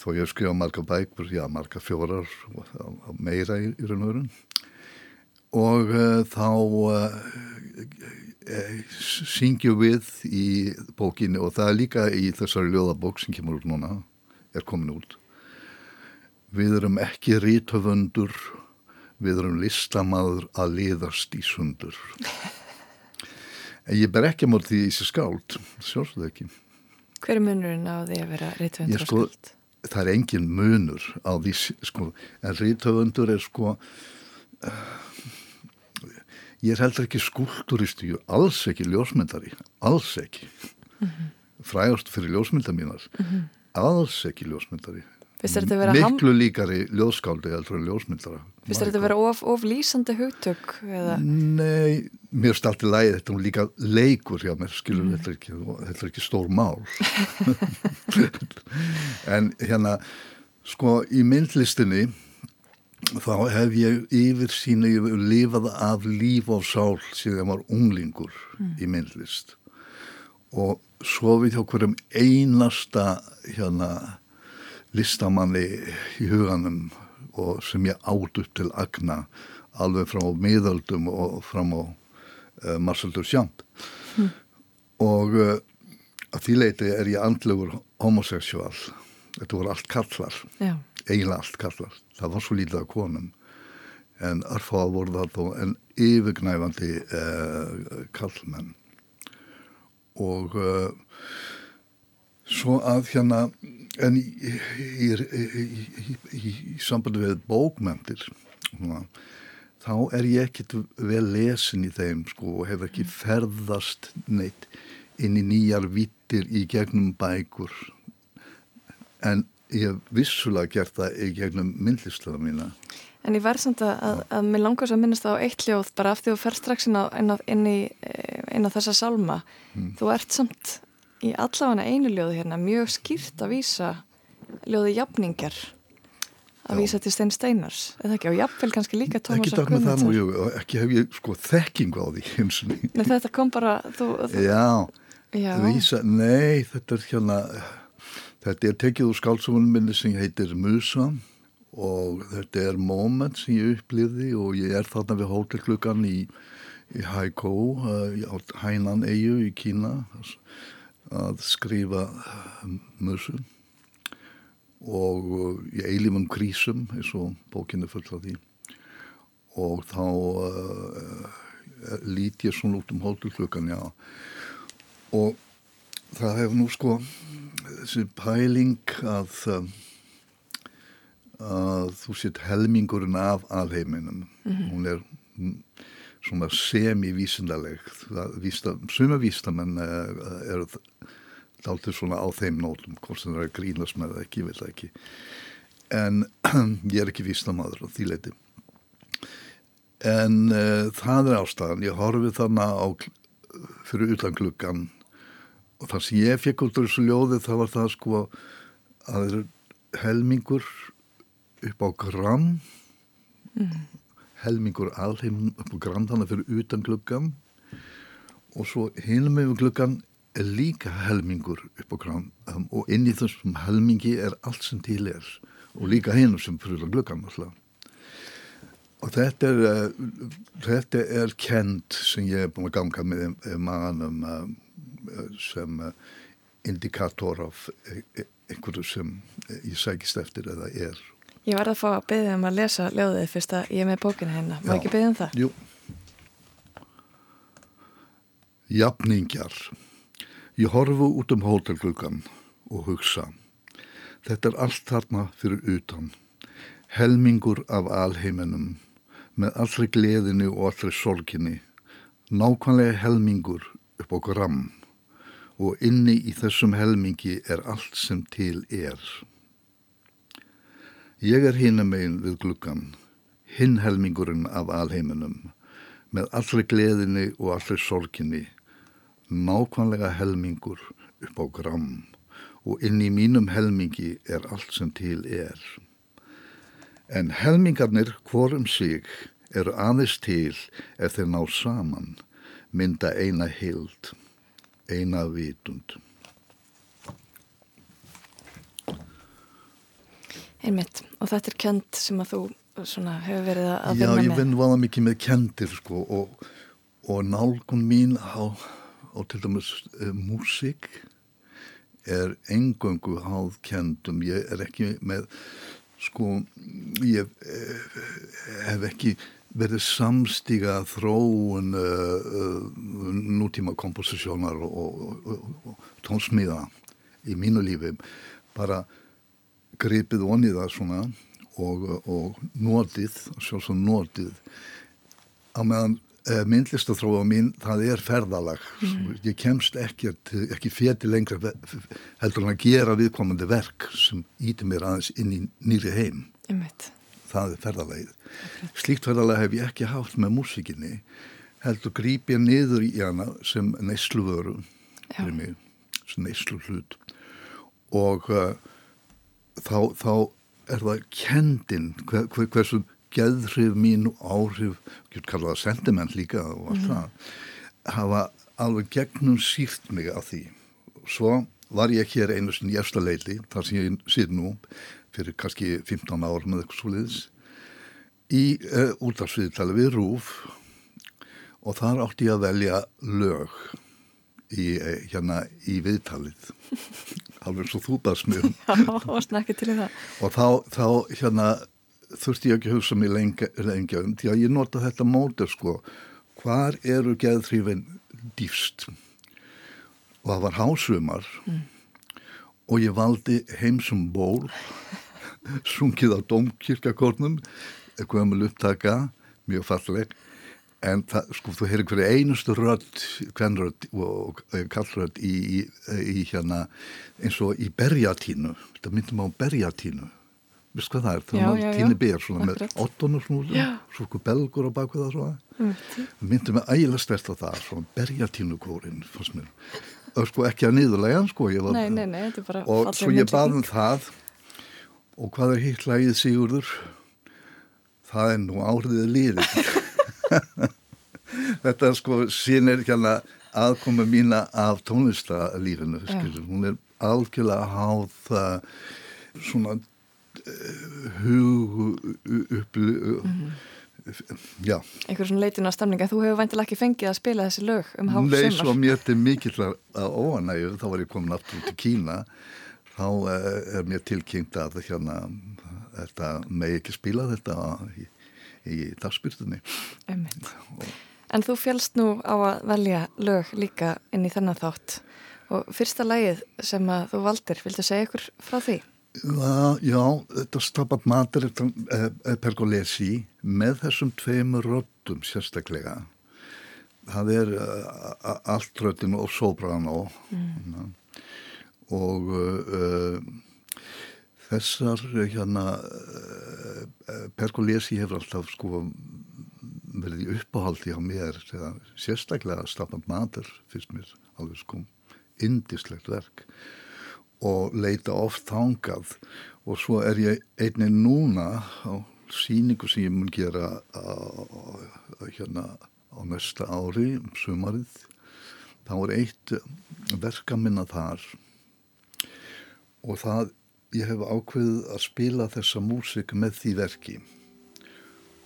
Speaker 14: þó ég skrifa marga bækur, já marga fjórar þá meira í, í raun og verun og uh, þá uh, syngjum við í bókinni og það er líka í þessari ljóðabók sem kemur út núna, er komin út við erum ekki rítöfundur við erum listamaður að liðast í sundur <laughs> en ég ber ekki móti því þessi skáld sjálfsögðu ekki
Speaker 2: Hver er munurinn á því að vera rítöfundur
Speaker 14: ég
Speaker 2: og
Speaker 14: sko,
Speaker 2: skáld?
Speaker 14: það er engin munur á því sko, en rítöfundur er sko ég er heldur ekki skúlturisti alls ekki ljósmyndari alls ekki
Speaker 2: Mhm.
Speaker 14: frægast fyrir ljósmynda mínar
Speaker 2: Mhm.
Speaker 14: alls ekki ljósmyndari
Speaker 2: Þetta
Speaker 14: miklu líkari ljóskáldi heldur en ljósmyndara.
Speaker 2: Finnst þér þetta vera of, of lýsandi hugtök eða?
Speaker 14: Nei, mér í lagi þetta er nú líka leikur hjá mér skilur þetta, er ekki, þetta er ekki stór mál. <laughs> En hérna sko í myndlistinni þá hef ég yfir sína ég hef lifað af líf og sál síðan ég var unglingur
Speaker 15: Mm.
Speaker 14: í myndlist. Og svo við hjá hverjum einasta hérna listamanni í huganum og sem ég átt upp til agna alveg frá miðöldum og fram á uh, Marcel Duchamp
Speaker 15: Mm.
Speaker 14: og uh, að því leiti er ég andlegur homoseksual þetta voru allt kallar
Speaker 2: Já.
Speaker 14: eiginlega allt kallar það var svo lítið af konum. En örfáða voru það þó en yfirgnæfandi uh, kallmenn og svo að hérna en í, í, í, í, sambandi við bókmyndir þá er ég ekkit vel lesin í þeim sko og hef ekki ferðast neitt inn í nýjar vittir í gegnum bækur en ég hef vissulega gert það í gegnum myndlistada mína
Speaker 2: En ég verð samt að, að, að mér langar svo að minnast það á eitt hljóð bara af því þú fer strax inn á, inn á, inn í, eh, inn á þessa sálma.
Speaker 14: Mm.
Speaker 2: Þú ert samt í allavega einu ljóði hérna mjög skýrt að vísa ljóði jafningar að vísa til Stein Steinars. Eða ekki? Og jafnvel kannski líka
Speaker 14: ekki
Speaker 2: Tómas
Speaker 14: takk með það nú, ég, ekki hef ég sko þekkingu á því eins og ný
Speaker 2: Nei, þetta kom bara þú, þú,
Speaker 14: Já,
Speaker 2: Já.
Speaker 14: Vísa, nei, þetta er hérna, þetta er tekið úr skálsumunum minni sem heitir Musa og þetta er moment sem ég upplifði og ég er þarna við hótelklukkan í, í Haikou, uh, á Hainan eigu í Kína að skrifa uh, Musu og uh, í eilífum krísum eins og bókinu full af því. Og þá uh, lít ég svona út um hótelklukkan, já. Og það hefur nú sko þessi pæling að um, að þú sétt helmingurinn af alheiminum.
Speaker 15: Mhm.
Speaker 14: hún er mm, svona semi-vísindaleg. Suma vísindamenn eru dálítið svona á þeim nótum hvort sem það er grínast með það ekki, ég veit það ekki. En <clears throat> ég er ekki vísindamaður á því leiti en uh, það er ástæðan. Ég horfi þarna á fyrir utan gluggan og það sem ég fekk út úr þessu ljóði það var það sko að er helmingur upp á gram.
Speaker 2: Mm.
Speaker 14: Helmingur alheim upp á gram þannig fyrir utan gluggan og svo hinum yfir gluggan er líka helmingur upp á gram um, og inn í þessum helmingi er allt sem til er. Og líka hinum sem fyrir gluggan alltaf og þetta er uh, þetta er kend sem ég er búin að ganga með uh, maðanum uh, sem uh, indikator af einhverju sem ég sækist eftir eða er
Speaker 2: Ég verði að fá að byggja um að lesa ljóðið fyrst að ég er með bókina hérna. Má ekki byggja um það?
Speaker 14: Jú. Jafningjar. Ég horfu út um hótelgluggan og hugsa. Þetta er allt þarna fyrir utan. Helmingur af alheiminum með allri gleðinu og allri sorginni. Nákvæmlega helmingur upp á gram og inni í þessum helmingi er allt sem til er. Ég er hinum megin við gluggan, hinn helmingurinn af alheiminum, með allri gleðinni og allri sorginni, nákvæmlega helmingur upp á gram og inn í mínum helmingi er allt sem til er. En helmingarnir hvorum sig eru aðeins til ef þeir ná saman, mynda eina hild, eina vitund.
Speaker 2: Einmitt. Og þetta er kent sem að þú svona, hefur verið að
Speaker 14: Já,
Speaker 2: vinna
Speaker 14: ég
Speaker 2: með.
Speaker 14: vinn vaða mikið með kendir sko og, og nálgun mín á, á til dæmis uh, músík er engöngu háð kendum. Ég er ekki með, sko, ég uh, hef ekki verið samstíga þróun uh, uh, nútíma komposisjónar og, og, og, og tónsmíða í mínu lífi. Bara gripið onni það svona og, og notið, sjálfsagt notið. Á meðan uh, myndlistathróa mín, það er ferðalag.
Speaker 2: Mhm.
Speaker 14: ég kemst ekki, ekki feti lengra heldur en að gera viðkomandi verk sem íti mér aðeins inn í nýri heim.
Speaker 2: Einmitt.
Speaker 14: það er ferðalagið. Slíkt ferðalag hef ég ekki haft með músikinni heldur gríp ég niður í hana sem neysluvöru sem neyslu hlut og uh, þá, þá er það kendin hver, hver, hversu geðhrif mín og áhrif, getur kallað það sentiment líka og allt
Speaker 15: Mhm.
Speaker 14: það hafa alveg gegnum sírt mig að því svo var ég hér einu sinni í efsta leili þar sem ég sitt nú fyrir kannski 15 ára með eitthvað svoleiðis í uh, útvarsviðtali við Rúf og þar átti ég að velja lög í, uh, hérna í viðtalið. <laughs> Alveg svo þú baðst mig um.
Speaker 2: Og snakki til það.
Speaker 14: og þá, þá hérna þurfti ég ekki að hugsa lengi, lengi um því að ég nota þetta mótur sko. Hvar eru geðþrýfin dýfst og það var hásumar.
Speaker 2: Mm.
Speaker 14: og ég valdi heimsum ból <laughs> sungið á domkirkakórnum gömul upptaka mjög falleg en það, sko, þú heyrir hverju einustu rödd, kvenrödd og, og kallrödd í, í, í hérna eins og í berjatínu. Þetta myndum á berjatínu. Veist hvað það er, það
Speaker 2: Já,
Speaker 14: er
Speaker 2: já.
Speaker 14: tíni ber svona
Speaker 2: Akkurat.
Speaker 14: með svona
Speaker 2: Já.
Speaker 14: svo okkur belgur á baku það svona. Það myndi mig ægilega stert á það svona berjatínukórin fannst mér. Og sko ekki að niðurlega sko ég var,
Speaker 2: Nei, nei, nei, þetta er bara
Speaker 14: og svo ég bað um það. Og hvað er hitt lagið Sigurður? Það er nú áhriðið lífið <laughs> þetta sko sínir hérna aðkomu mína af tónlistalífinu hún er algjörlega háð uh, svona uh, hug upplu
Speaker 2: Mhm.
Speaker 14: já
Speaker 2: Einhver svona leitin á stemninga. Þú hefur væntilega ekki fengið að spila þessi lög um hálf
Speaker 14: Nei,
Speaker 2: sumar.
Speaker 14: svo mér til mikill að óanægju, þá var ég komin aftur til Kína, þá uh, er mér tilkynnt að hérna, þetta megi ekki spila þetta í, í dagspyrtunni.
Speaker 2: En þú fjálst nú á að velja lög líka inn í þennan þátt og fyrsta lagið sem að þú valdir, viltu segja ykkur frá því?
Speaker 14: Já, já, þetta stabat matur uh, pergolesi með þessum tveimur röddum sérstaklega. Það er uh, allt röddin og soprano
Speaker 2: Mm.
Speaker 14: og uh, þessar hérna uh, pergolesi hefur alltaf sko verið í uppáhaldi á mér sérstaklega stabat matur fyrst mér alveg sko indislegt verk og leita oft þangað. Og svo er ég einnig núna á síningu sem ég mun gera á, hérna á næsta ári, um sumarið. Þá er eitt verka minna þar og það ég hef ákveðið að spila þessa músik með því verki.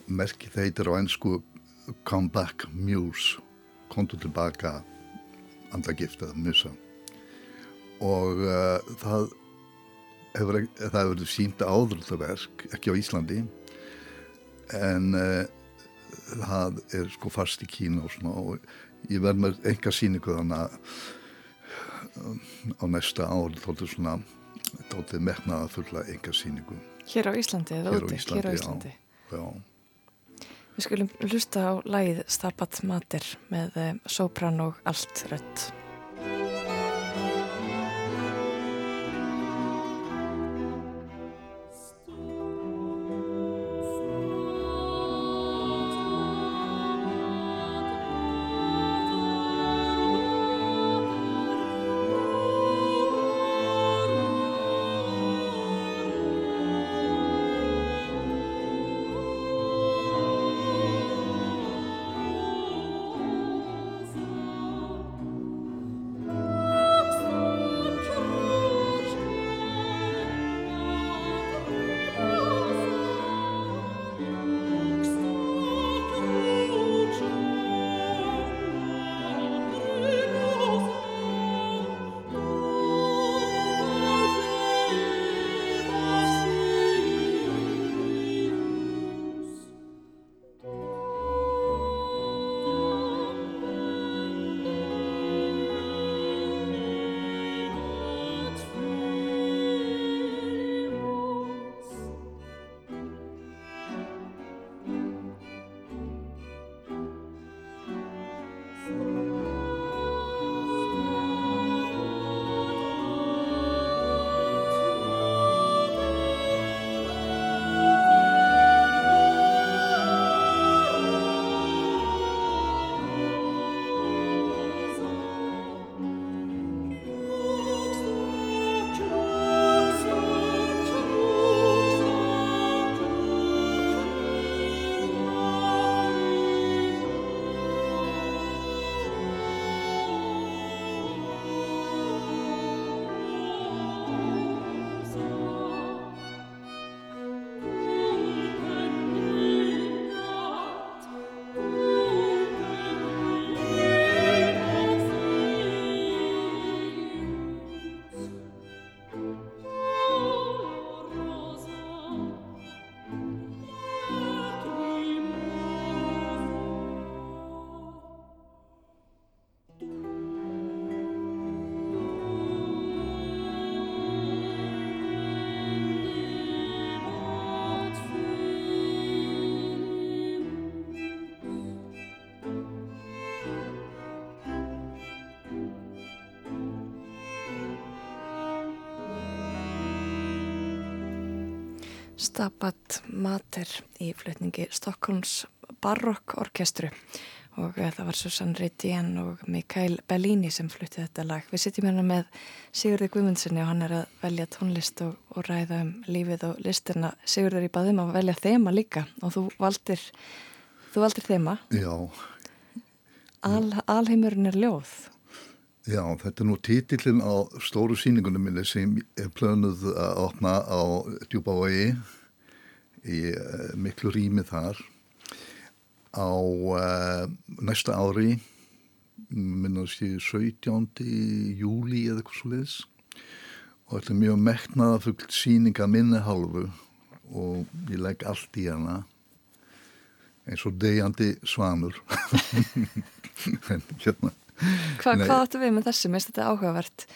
Speaker 14: Merki þeitir á ennsku Come Back Muse kontu tilbaka andagifta musa. Og uh, það hefur, verið sínt áður þetta verk, ekki á Íslandi en uh, það er sko fast í Kína og svona og ég verð með enga síningu þannig að á næsta ár þóttu svona þóttu meknaða fulla enga síningu
Speaker 2: Hér á Íslandi eða úti? Hér á
Speaker 14: já.
Speaker 2: Íslandi.
Speaker 14: Já,
Speaker 2: Við skulum hlusta á lagið Stabat Mater með eh, sopran og allt rött. Stabat Mater í flutningi Stokkons Barokk orkestru og eh, það var Susann Reitien og Mikael Bellini sem flutti þetta lag. Við sitjum hérna með Sigurði Guðmundssoni og hann er að velja tónlist og, og ræða um lífið og listina. Sigurður í baðum að velja þema líka og þú valdir, þú valdir þema.
Speaker 14: já,
Speaker 2: Al, alheimurinn er ljóð.
Speaker 14: já, þetta er nú títillin á stóru síningunum minni sem er plönuð að opna á Djúbavagi í uh, miklu rými þar á uh, næsta ári minnast ég 17. júli eða eitthvað svo leiðis og þetta er mjög metnaðafullt síning að minni hálfu og ég legg allt í hana eins og degjandi svanur <laughs> hérna
Speaker 2: Hva, hvað áttu við með þessu? Mér finnst þetta áhugavert.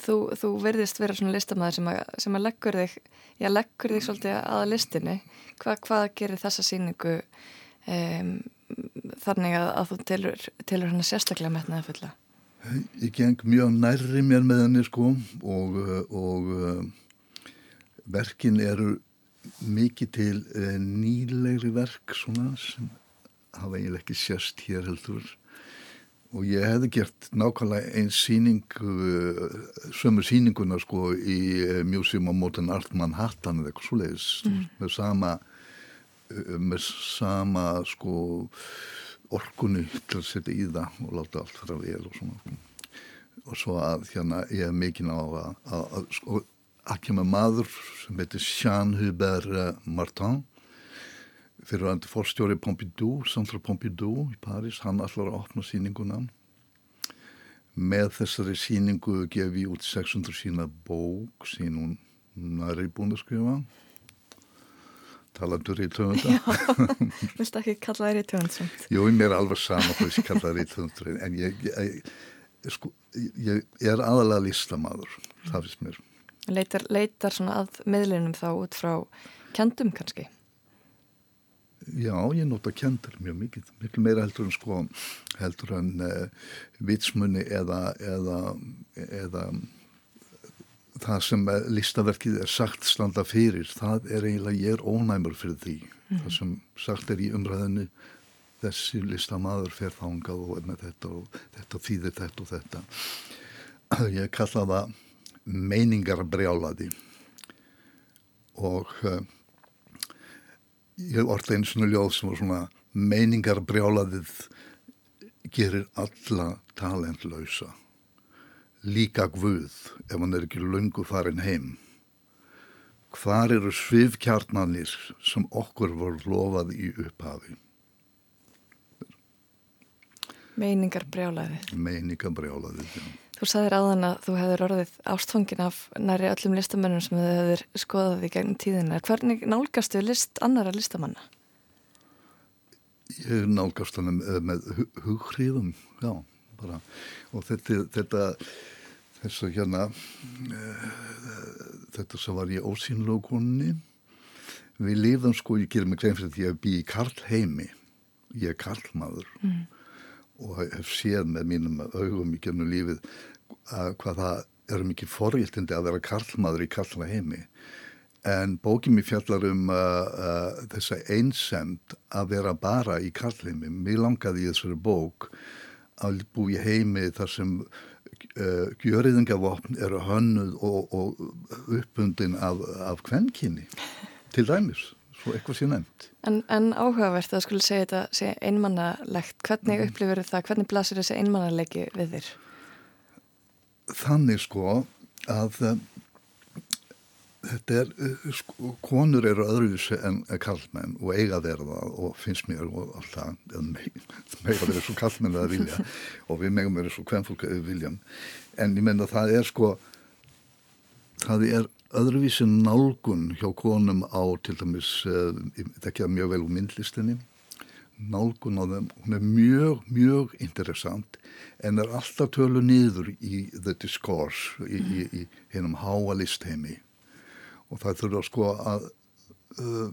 Speaker 2: Þú, þú verðist vera svona listamæður sem sem að leggur þig, já, leggur þig svolítið að listinni. Hva, hvað gerir þessa síningu um, þannig að, að þú telur, telur hann sérstaklega metnaði fulla?
Speaker 14: ég geng mjög nærri mér með henni sko og, og uh, verkin eru mikið til uh, nýlegri verk svona sem hafa eiginlega ekki sérst hér heldur og ég hefði gert nákvæmlega einn síning uh, sömu síninguna sko í uh, Museum of Modern Art Manhattan eða eitthvað svoleiðis
Speaker 15: Mhm.
Speaker 14: með sama uh, með sama sko orkunni til að setja í það og láta allt fara vel og svona og svo að hérna ég er mikinn á að, að, að sko að kemur maður sem heitir Jean Hubert uh, Martin fyrir að fórstjóri Pompidou, Centre Pompidou í París, hann allar að opna síninguna með þessari síningu gefi út 600 sína bók sín hún næri búin að skrifa talandur í töfunda
Speaker 2: Viltu ekki kalla þér í töfundsum?
Speaker 14: Jú, mér er alveg sama hvað ég kalla það í töfundur en ég, ég, ég, sko, ég er aðalega listamaður það finnst mér
Speaker 2: Leitar, leitar svona að miðlinum þá út frá kendum kannski?
Speaker 14: Já, ég nota kendur mjög mikið, miklu meira heldur en sko, heldur en uh, vitsmunni eða, eða, eða það sem eh, listaverkið er sagt standa fyrir, það er eiginlega, ég er ónæmur fyrir því.
Speaker 15: Mhm.
Speaker 14: Það sem sagt er í umræðinu, þessi listamaður fer þangað og er með þetta og þetta þýðir þetta og þetta. <clears throat> Ég kalla það meiningarbrjálaði og uh, ég orði einu svona ljóð sem var svona meiningarbrjálaðið gerir alla talentlausa líka guð ef hann er ekki lungu farin heim hvar eru svifkjarnanir sem okkur voru lofað í upphafi
Speaker 2: Meiningar brjálæði.
Speaker 14: meiningarbrjálaðið já.
Speaker 2: Þú sagðir áðan að þú hefur orðið ástfangin af næri öllum listamönnum sem þau hefur skoðað í gegnum tíðina. Hvernig nálgastu list annara listamanna?
Speaker 14: ég nálgast hann með, með hu- hughrifum já, bara og þetta, þetta þess að hérna uh, þetta sem var í ósýnlegu konunni við lifðum sko, ég gerir mig grein fyrir því að ég bý í Karl heimi ég er Karlmaður
Speaker 15: Mm.
Speaker 14: Og hef séð með mínum augum í gennum lífið að hvað það er mikið forréttindi að vera Karlmaður í Karla heimi En bókið mér fjallar um uh, uh, þessa einsemd að vera bara í karlheimi. Mér langaði í þessari bók að bú í heimi þar sem uh, gjörðingavopn eru hönnuð og, og uppbundin af, af kvenkinni til dæmis, svo eitthvað sé nefnt.
Speaker 2: En, en áhugavert að skulle segja þetta sé einmannalegt. Hvernig mm. upplifur það? Hvernig blasir þessi einmannalegi við þér?
Speaker 14: Þannig sko að uh, þetta er, uh, sko, konur eru öðruvísi en en karlmenn og eiga þeir það og finnst mér og alltaf, meira verið svo karlmenn að vilja <laughs> og við megum verið svo kvennfólk að viljum. En ég menna það er sko, það er öðruvísi nálgun hjá konum á til dæmis, uh, ég tekja mjög vel úr myndlistinni, nálgun á þeim, hún er mjög, mjög interessant en er alltaf tölu niður í the discourse, í, í, í hennum háa listheimi. Og það þurfa sko að uh,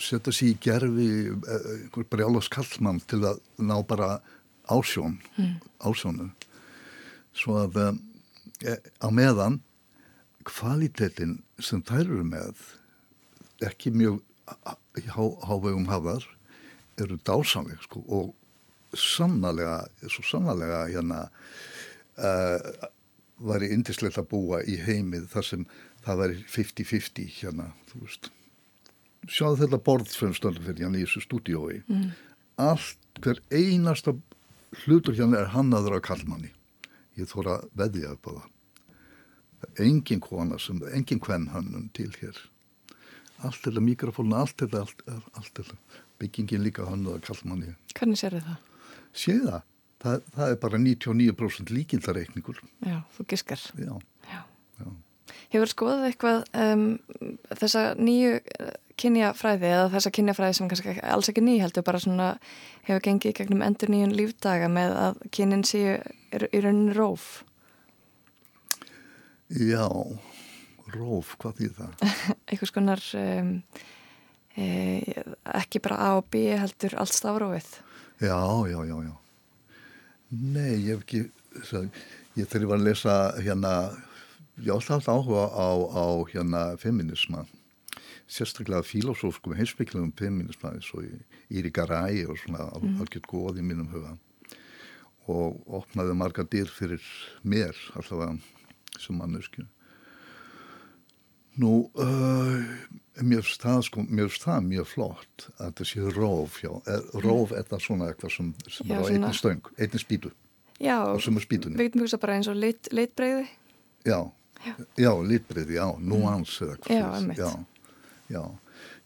Speaker 14: setja sér í gerfi uh, einhver brjálas kallmann til að ná bara ásjón
Speaker 15: Mm.
Speaker 14: ásjónu svo að uh, á meðan kvalitetin sem þær eru með ekki mjög há, hávegum hafðar eru dásamleg sko og sannlega, svo sannlega hérna uh, væri indislegt að búa í heimið þar sem það væri 50-50 hérna, þú veist. Sjáðu þetta borð sem stöndum fyrir hérna í þessu stúdiói
Speaker 15: Mm.
Speaker 14: allt, hver einasta hlutur hérna er hannaður af kallmanni ég þóra veðja upp á það engin kona sem, engin kvenn hönnun til hér allt þetta mikrofónu, allt allt þetta, byggingin líka hannuð af kallmanni
Speaker 2: Hvernig sér þið það?
Speaker 14: sé það, það, það er bara 99% líkindareikningur
Speaker 2: Já, þú giskar.
Speaker 14: Já.
Speaker 2: Hefur skoðað eitthvað um, þessa nýju uh, kynjafræði eða þessa kynjafræði sem kannski alls ekki ný heldur bara svona hefur gengið gegnum endur nýjun lífdaga með að kynin séu er, í rauninni róf.
Speaker 14: Já, róf, hvað þýð það? <laughs>
Speaker 2: Eitthvað skonar um, e, ekki bara A og B heldur allt stafrófið.
Speaker 14: Já, já, já, já. Nei, ég hef ekki, svo, ég þegar ég var að lesa hérna, ég átti alltaf áhuga á, á hérna feminisma, sérstaklega filosófskum heimsbygglegum feminisma, eins og Íri Garay og svona mm. algjört góð í mínum huga. og opnaði marga dyr fyrir mér allavega sem mannesku Nú, uh, mér það sko, mér það mjög flott að það sé róf, já, er, róf er það svona eitthvað sem, sem
Speaker 2: Já,
Speaker 14: er á einni stöng, einni spýtu,
Speaker 2: Já, við getum hugsað bara eins og lit, litbreyði.
Speaker 14: Já, já, litbriði, já, núans eða eitthvað.
Speaker 2: Já.
Speaker 14: Já.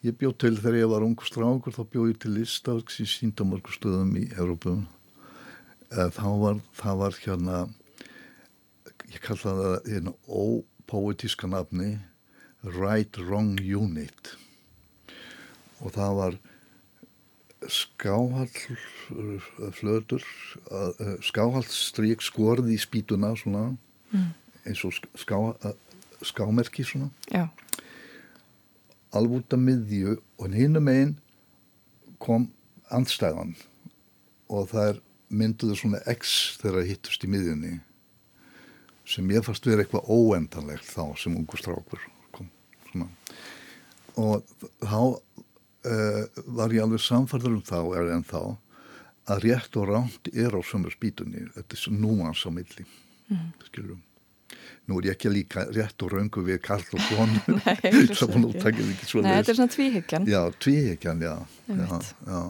Speaker 14: Ég bjóð til þegar ég var ungu strákur, þá bjóð ég til listaverk sem sínda mörgur stöðum í Európu. Eh, Þá var, það var hérna, ég kalla það einu ópoetíska nafni, Right Wrong Unit. Og það var skáhall flötur, skáhallstrík skorði í spýtuna svona,
Speaker 2: Mm.
Speaker 14: eins og sk- ská, eh, skámerki svona
Speaker 2: Já.
Speaker 14: alveg út af miðju og hinnum einn kom andstæðan og það er mynduðu svona X þegar það hittust í miðjunni sem ég fannst vera eitthvað óendanlegt þá sem ungu strákur kom svona. Og þá uh, var ég alveg samfærður um þá er en þá að rétt og ránt er á sömur spýtunni. Þetta er svo núans á milli
Speaker 2: Mhm.
Speaker 14: skilur nú er ég ekki líka rétt og röngu við Karl og <laughs> <laughs> það var nú takkið ekki svo
Speaker 2: Nei, þetta er svona tvíhyggjan.
Speaker 14: já, tvíhyggjan, já, já, já.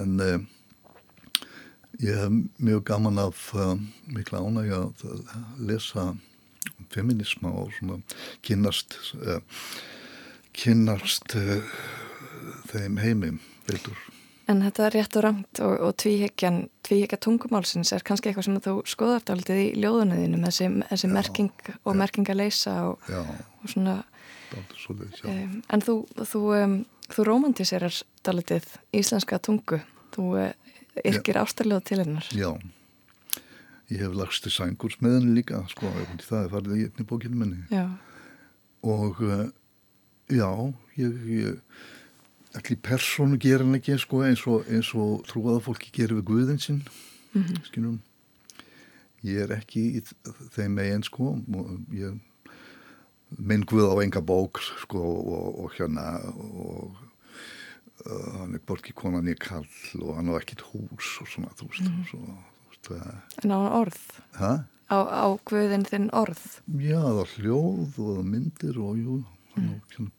Speaker 14: en uh, ég hef mjög gaman af uh, mikla ánægja að lesa feminisma og svona kynnast uh, kynnast uh, þeim heimim betur
Speaker 2: En þetta er rétt og rangt og, og tvíhyggja tungumálsins er kannski eitthvað sem þú skoðar dálítið í ljóðunniðinu með þessi, þessi merking og merkingaleysa og,
Speaker 14: Já.
Speaker 2: og svona,
Speaker 14: já.
Speaker 2: um, en þú, þú, um, þú romantiserar dálítið íslenska tungu, þú yrkir ástarljóð til hennar.
Speaker 14: Já, ég hef lagst til sængurs með henni líka, sko, það er farið í einni bókinu minni.
Speaker 2: Já.
Speaker 14: Og uh, já, ég, ég allir persónu gera hann ekki, sko, eins og, eins og trúaða fólki gerir við Guðin sinn,
Speaker 2: Mhm.
Speaker 14: skiljum. Ég er ekki í þeim megin, sko, minn Guð á enga bók, sko, og, og hérna, og hann er borgi konan í kall og hann á ekkit hús og svona, þú veist,
Speaker 2: Mhm.
Speaker 14: svo, þú veist, það,
Speaker 2: En á orð,
Speaker 14: hæ?
Speaker 2: á, á guðin þinn orð.
Speaker 14: Já, það var hljóð og myndir og jú, hann, mm.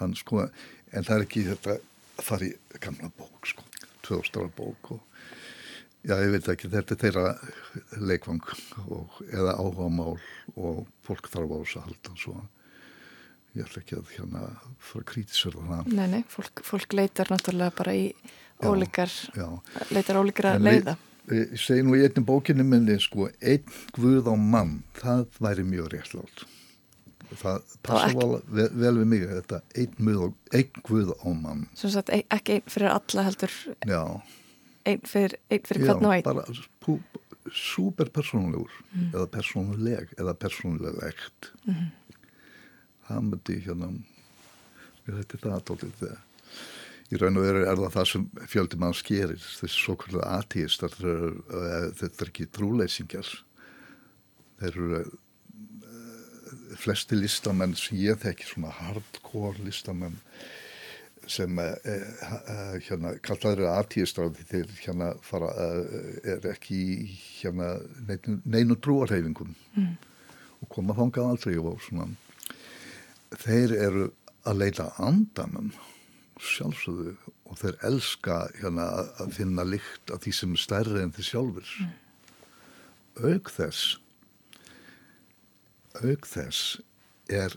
Speaker 14: hann sko, en það er ekki þetta að fara í gamla bók, sko, tvöðustára bók og já, ég veit ekki, þetta er þeirra leikvang og, eða áhugamál og fólk þarf á þess að halda, svo ég ætla ekki að hérna fara að krítisverða það.
Speaker 2: Nei, nei, fólk, fólk leitar náttúrulega bara í
Speaker 14: Já,
Speaker 2: ólíkar,
Speaker 14: já.
Speaker 2: leitar ólíkar
Speaker 14: En
Speaker 2: leiða.
Speaker 14: Ég, segi nú í einni bókinni minni, sko, einn guð á mann, það væri mjög réttlátt. Það passa vel, vel, við mig, þetta einn, einn guð á mann.
Speaker 2: Svo sagt, e- ekki einn fyrir alla heldur,
Speaker 14: Já.
Speaker 2: einn fyrir, einn fyrir hvern og einn.
Speaker 14: bara pú, superpersónulegur
Speaker 2: Mm.
Speaker 14: eða persónuleg eða persónulegt.
Speaker 2: Mhm.
Speaker 14: Það myndi hérna, ég þetta er það þegar. Í raun og veru er það það sem fjöldi mann skerir, þessi svo kvöldu ateistar, þetta er ekki trúleysingjar. Þeir eru uh, flesti listamenn sem ég þekki, svona hardcore listamenn sem uh, uh, hérna, kallaður ateistar því þeir hérna fara, er ekki hérna neinu, neinu trúarhefingum
Speaker 2: Mm.
Speaker 14: og koma þangað aldrei og svona þeir eru að leita andanum sjálfsögðu og þeir elska hérna að- að finna lykt af því sem er stærri en þeir sjálfur auk þess auk þess er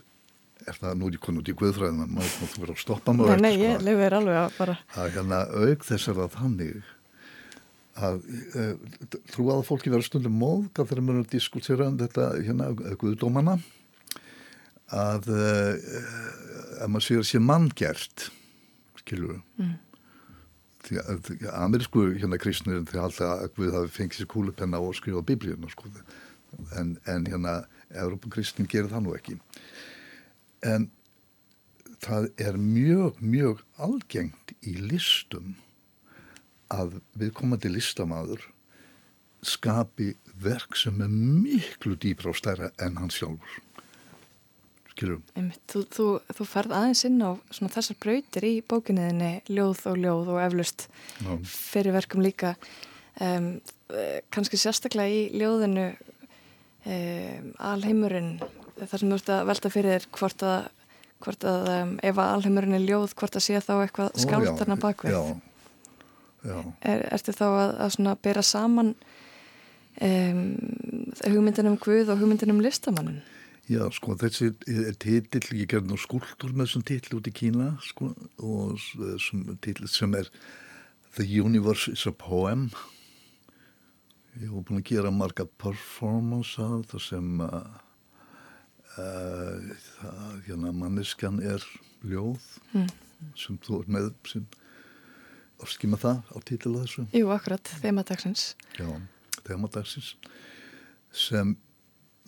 Speaker 14: er það nú er ég konið út í guðfræðina maður þú vera að stoppa á
Speaker 2: Nei, nei,
Speaker 14: sko,
Speaker 2: ég leifir alveg að bara,
Speaker 14: að hérna auk þess er það þannig að uh, trúaða fólki vera stundum móðga þegar maður er að diskutera um þetta hérna guðdómana að uh, að maður sér að sé manngert skilur
Speaker 2: Mm.
Speaker 14: því að amerísku hérna kristnir þeir halda að Guð hafi fengið sér kúlupenna og skrifa biblíuna sko. En, en hérna Európa-kristnin gerir það nú ekki. En það er mjög, mjög algengt í listum að viðkomandi listamaður skapi verk sem er miklu dýbra og stærra en hann sjálfur
Speaker 2: þú, þú, þú ferð aðeins inn á svona þessar brautir í bókinniðinni, ljóð og ljóð og eflust
Speaker 14: Já.
Speaker 2: fyrir verkum líka. um, kannski sérstaklega í ljóðinu um, alheimurinn þar sem þú ert að velta fyrir þér hvort að, hvort að um, ef að alheimurinn er ljóð hvort að sé þá eitthvað skáldarna bakvið
Speaker 14: Já, já.
Speaker 2: er, ertu þá að, að svona bera saman um, hugmyndin um Guð og hugmyndin um listamannin
Speaker 14: Já, sko, þessi er titill, ég gerði nú skúltur með þessum titill út í Kína, sko, og þessum titill sem er The Universe is a Poem. Ég hef búin að gera marga performance að það sem uh, uh, það, hérna, manneskan er ljóð
Speaker 2: Mm.
Speaker 14: sem þú er með, sem, áskima það á titill þessu.
Speaker 2: Jú, akkurat, þemadagsins
Speaker 14: Já, þemadagsins sem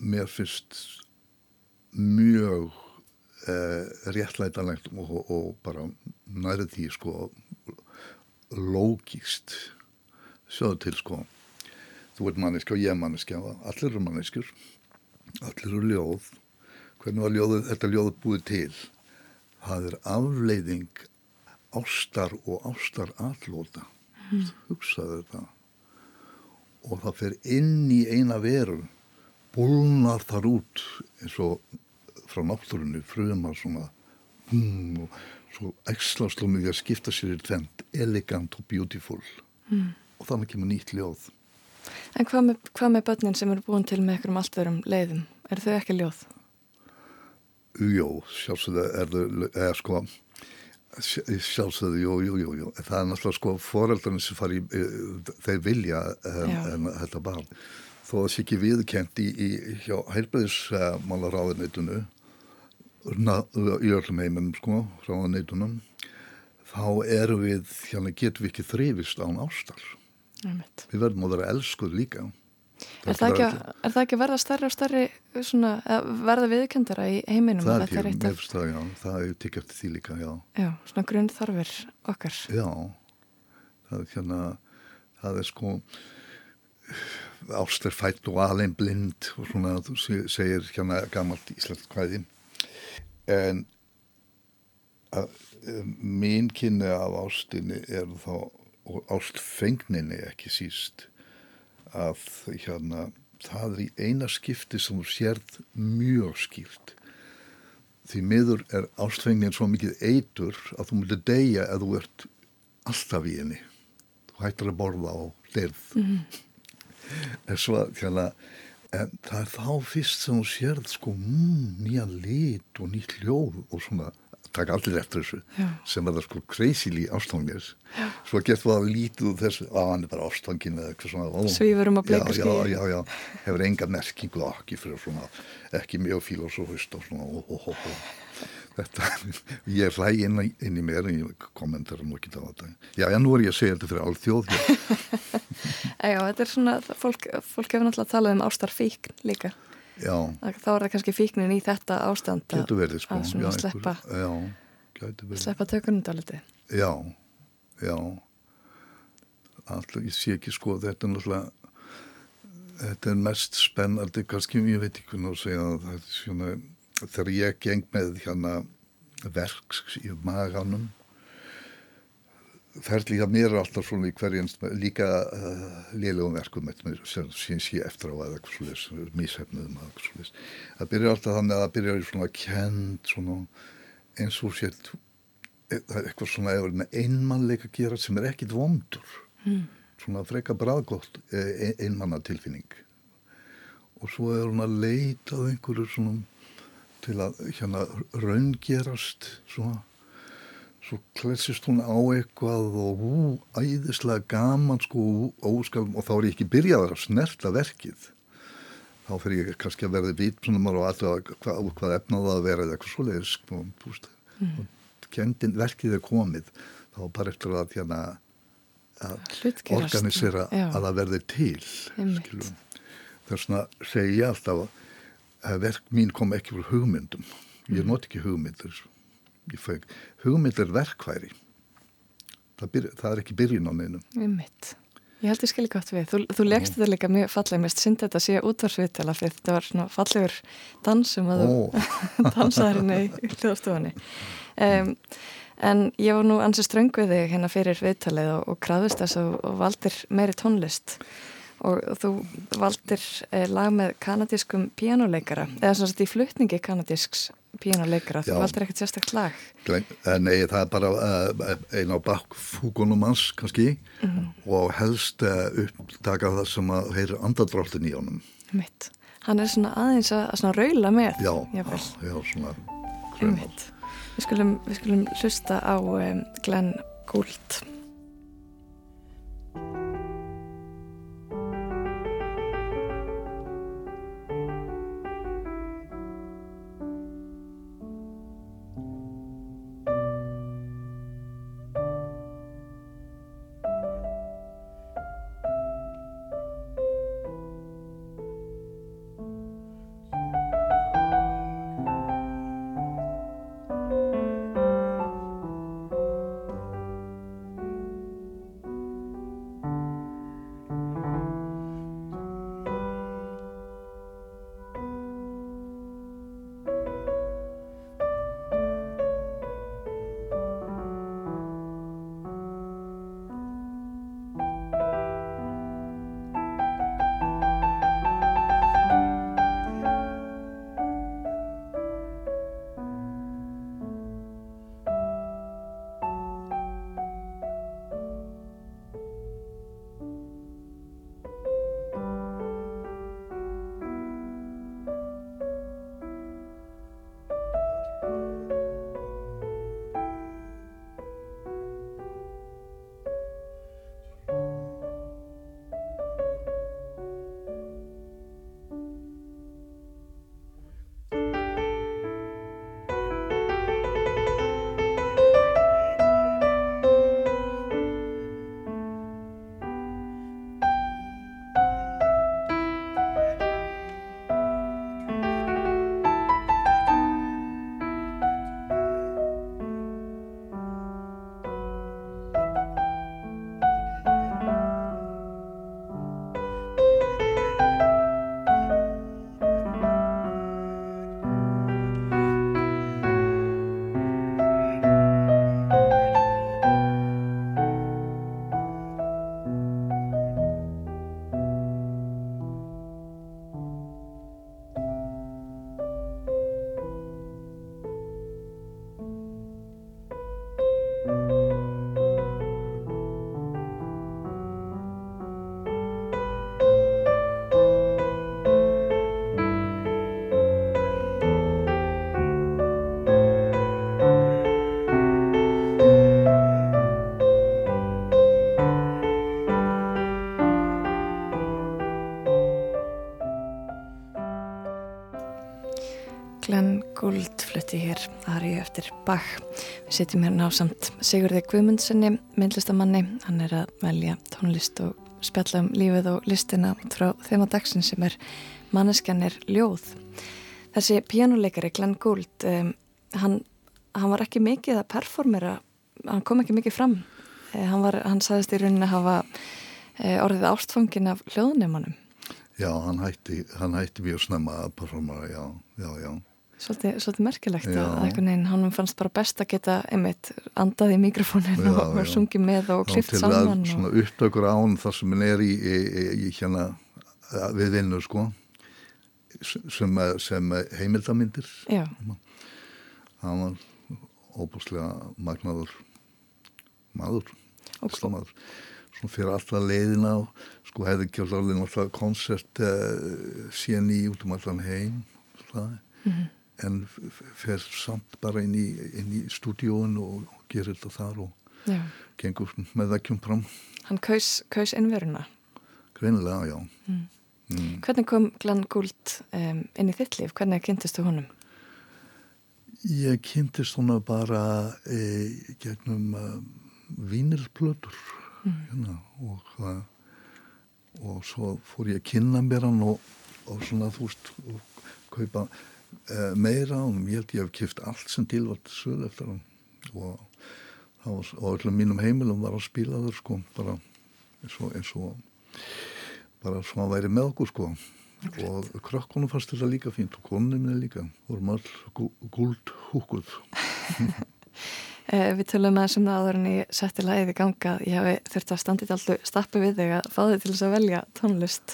Speaker 14: mér finnst mjög eh, réttlætanlegt og, og, og bara nærið því sko lógist sjáðu til sko. Þú ert manneski og ég er manneski allir eru manneskjur. Allir eru ljóð. Hvernig var ljóðu, þetta ljóð búið til? Það er afleiðing ástar og ástar allóta
Speaker 2: Mm.
Speaker 14: hugsaðu þetta. Og það fer inn í eina veru bólnar þar út eins og frá náttúrunni frumar svona hmm, og svo ekslast um því að skipta sér í tvent elegant og beautiful
Speaker 2: Mm.
Speaker 14: og þannig kemur nýtt ljóð
Speaker 2: En hvað með, hvað með börnin sem eru búin til með einhverjum allt verum leiðum? Er þau ekki ljóð?
Speaker 14: Jó, sjálfsögðu er það eða sko sjálfsögðu, jú, jú, jú, jú það er náttúrulega sko foreldrarnir sem fari í, þeir vilja um, þetta barn þó að það sé ekki viðkent í, í hjá heilbæðismálaráðuneytunu í öllum heiminum sko, ráðuneytunum þá erum við, hérna getum við ekki þrifist án ástar
Speaker 2: Einmitt.
Speaker 14: við verðum að vera elskuð líka
Speaker 2: Er það, ekki, að- er það ekki að verða stærri og stærri svona, verða viðkendara í heiminum?
Speaker 14: það
Speaker 2: að
Speaker 14: er ekki, mér finnst það, já, það er tikk eftir því líka, já
Speaker 2: Já, svona grunn þarfir okkar.
Speaker 14: Já, það er hérna, það er sko, ást er fætt og alveg blind og svona, þú se- segir hérna gammalt íslenskt kvæði. En að, eh, mín kynni af ástinni er þá, og ástfengninni ekki síst, að hérna, það er í eina skipti sem þú sérð mjög skýrt því miður er ástfengnin svo mikið eitur að þú myndir deyja ef þú ert alltaf í henni þú hættir að borða á deyrð
Speaker 2: Mhm.
Speaker 14: En svo hérna en það er þá fyrst sem þú sérð sko mm, nýja lit og nýtt hljóð og svona taka allir eftir þessu
Speaker 2: Já.
Speaker 14: sem er það sko crazily ástfangnis svo getur það lítið úr þessu að hann er bara ástfangin eða eitthvað svona ó.
Speaker 2: Svífur um á bleiku
Speaker 14: já, já, já, hefur enga merkingu ekki fyrir svona, ekki mjög filosófist og svona ó, ó, ó. Þetta, <laughs> ég hlæ inn, inn í mér en ég kommentar nú ekki á þetta já, já, nú er ég að segja þetta fyrir allt þjóð <laughs>
Speaker 2: Já, þetta er svona, fólk, fólk hefur náttúrulega talað um ástarfíkn líka.
Speaker 14: já,
Speaker 2: Þá er það kannski fíknin í þetta ástand
Speaker 14: verið sko
Speaker 2: að svona
Speaker 14: já,
Speaker 2: sleppa,
Speaker 14: einhver-
Speaker 2: sleppa tökunum dálítið.
Speaker 14: Já, já. Alltaf, ég sé ekki sko, þetta er náttúrulega, þetta er mest spennandi, kannski, ég veit ekki hvernig að segja það, það er svona, þegar ég geng með hérna verks í maganum, ferli hjá mér er alltaf svona í hverjans, líka uh, lélegum verkum, sem síðan sé eftir á eða eitthvað svolítið. Það byrjar alltaf þannig að það byrjar í svona kend, svona eins og sér það er eitthvað svona einmannleika að gera sem er ekkit vondur
Speaker 2: Mm.
Speaker 14: svona freka bræðgótt ein, einmanna tilfinning og svo er hún að leita að einhverju svona til að hérna raungerast svona svo klessist hún á eitthvað og ú, æðislega gaman sko óskalum og þá er ég ekki byrjað að snerta verkið þá fyrir ég kannski að verði vitsunumar og alltaf hvað, hvað efnaði að vera eða eitthvað svoleiðis sko,
Speaker 2: Mm.
Speaker 14: kendin verkið er komið þá bara eftir að hérna að organisera
Speaker 2: Já.
Speaker 14: að það verði til þess segi ég alltaf að verk mín kom ekki úr hugmyndum ég
Speaker 2: Mhm.
Speaker 14: not ekki hugmyndir ég fæk, hugmynd er verkværi það, byr, það er ekki byrjun á neinum
Speaker 2: Einmitt. Ég held ég skilji gott við. Þú, þú leggst þetta líka mjög falleg, mest synd þetta sé útvarsviðtala fyrir þetta var svona fallegur dans sem að
Speaker 14: Ó. <laughs>
Speaker 2: þú dansaðar inn í hljóðstofunni. Um, En ég var nú ansið ströng við þig hérna fyrir viðtalið og, og krafðist þess og, og valdir meiri tónlist og, þú valdir eh, lag með kanadískum píjánuleikara eða svona sett í flutningi kanadísks píjánuleikara, þú valdir ekkert sérstakt lag
Speaker 14: eh, Nei, það er bara uh, einn á bakkfúkunum hans kannski
Speaker 2: Mhm.
Speaker 14: og helst uh, upptaka það sem að heyra andadráttin í honum.
Speaker 2: mitt. Hann er svona aðeins að, að svona raula með
Speaker 14: Já,
Speaker 2: jafnvel.
Speaker 14: já, svona.
Speaker 2: Við skulum, við skulum hlusta á um, Glenn Gould. Bach. Við sitjum hérna á samt Sigurði Guðmundssoni, myndlistamanni. Hann er að velja tónlist og spjalla um lífið og listina frá þeim á dagsin sem er manneskjanir ljóð. Þessi pjánuleikari Glenn Gould, um, hann, hann var ekki mikið að performera, hann kom ekki mikið fram. Eh, hann, var, hann sagðist í rauninni að hafa eh, orðið ástfangin af hljóðneimanum.
Speaker 14: Já, hann hætti, hann hætti mjög snemma að performera, já, já, já.
Speaker 2: Svolítið, svolítið merkilegt
Speaker 14: Já.
Speaker 2: að einhvern veginn hann fannst bara best að geta einmitt andað í mikrofónin
Speaker 14: Já,
Speaker 2: og,
Speaker 14: já.
Speaker 2: sungið með og klift saman
Speaker 14: að
Speaker 2: og...
Speaker 14: svona upptökur á hann þar sem hann er í, í, í, í hérna eh, við vinnu sko sem, sem heimildamindir
Speaker 2: Já.
Speaker 14: hann var óbúslega magnaður maður listamaður. svona fyrir alltaf leiðina og sko hefði ekki alveg náttúrulega koncert uh, síðan í út um allan heim það.
Speaker 2: Mhm.
Speaker 14: En fer samt bara inn í, inn í stúdíóin og, gerir þetta þar og
Speaker 2: Já.
Speaker 14: gengur með vekkjum fram
Speaker 2: Hann kaus, kaus innveruna.
Speaker 14: greinilega, já
Speaker 2: Mm.
Speaker 14: mm.
Speaker 2: Hvernig kom Glenn Gould um, inn í þitt líf? Hvernig kynntistu honum?
Speaker 14: Ég kynntist hana bara e, gegnum uh, vínilplötur
Speaker 2: Mm.
Speaker 14: hérna, og, uh, og svo fór ég að kynna mér hann og, og svona þú veist og kaupa uh, meira og ég held ég hef kipt allt sem til var til sölu eftir hann. Og, öllum mínum heimilum var að spila þur sko bara eins og, eins og bara svo að væri með okkur sko. Og krökkunum fannst þetta líka fínt og konunum minni líka. Vorum all gúld húkuð <laughs>
Speaker 2: Eh, við tölum með þessum það áður en ég setti lagið í ganga ég hafi þurft að standa í alltaf stappi við þig að fá þig til þess að velja tónlist.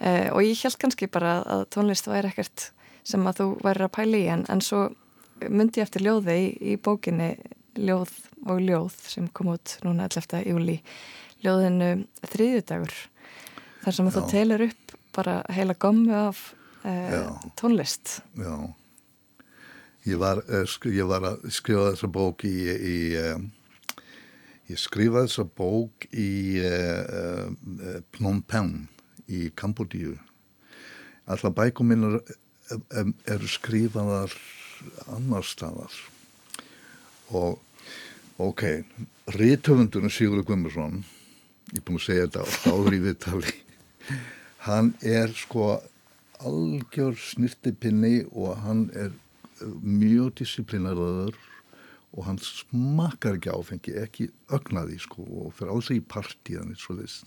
Speaker 2: Eh, og ég held kannski bara að tónlist væri ekkert sem að þú væri að pæla í en, en svo myndi ég eftir ljóði í, í bókinni Ljóð og Ljóð sem kom út núna 11. júli ljóðinu þriðjudagur þar sem að þú telur upp bara heila gommu af eh, tónlist
Speaker 14: Já Ég var, eh, ég var að skrifa þessa bók í, í um, ég skrifaði þessa bók í uh, Phnom Penh í Kambodíu. Alla bækum minnar um, eru skrifaðar annar staðar. Og ok, rítöfundunum Sigurður Guðmursson ég er búin að segja þetta áður í viðtali hann er sko algjör snirtipinni og hann er mjög disiplinaraður og hann smakar ekki áfengi, ekki ögnaði sko og fyrir alls í partíðan eins og þess,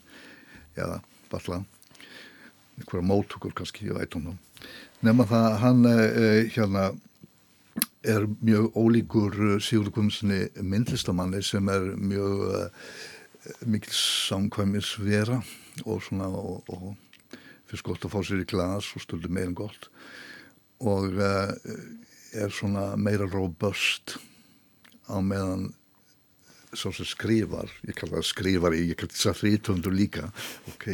Speaker 14: já, balla einhverja móttökur kannski, ég veit um það nema það hann eh, hérna er mjög ólíkur Sigur Guðmundssoni myndlistamanni sem er mjög mikil samkvæmis vera og og, og fyrst gott að fá sér í glas og stöldu meirinn gott. Og er svona meira robust á meðan svo sem skrifar, ég kalla það skrifari ég kalla það frítundur líka ok.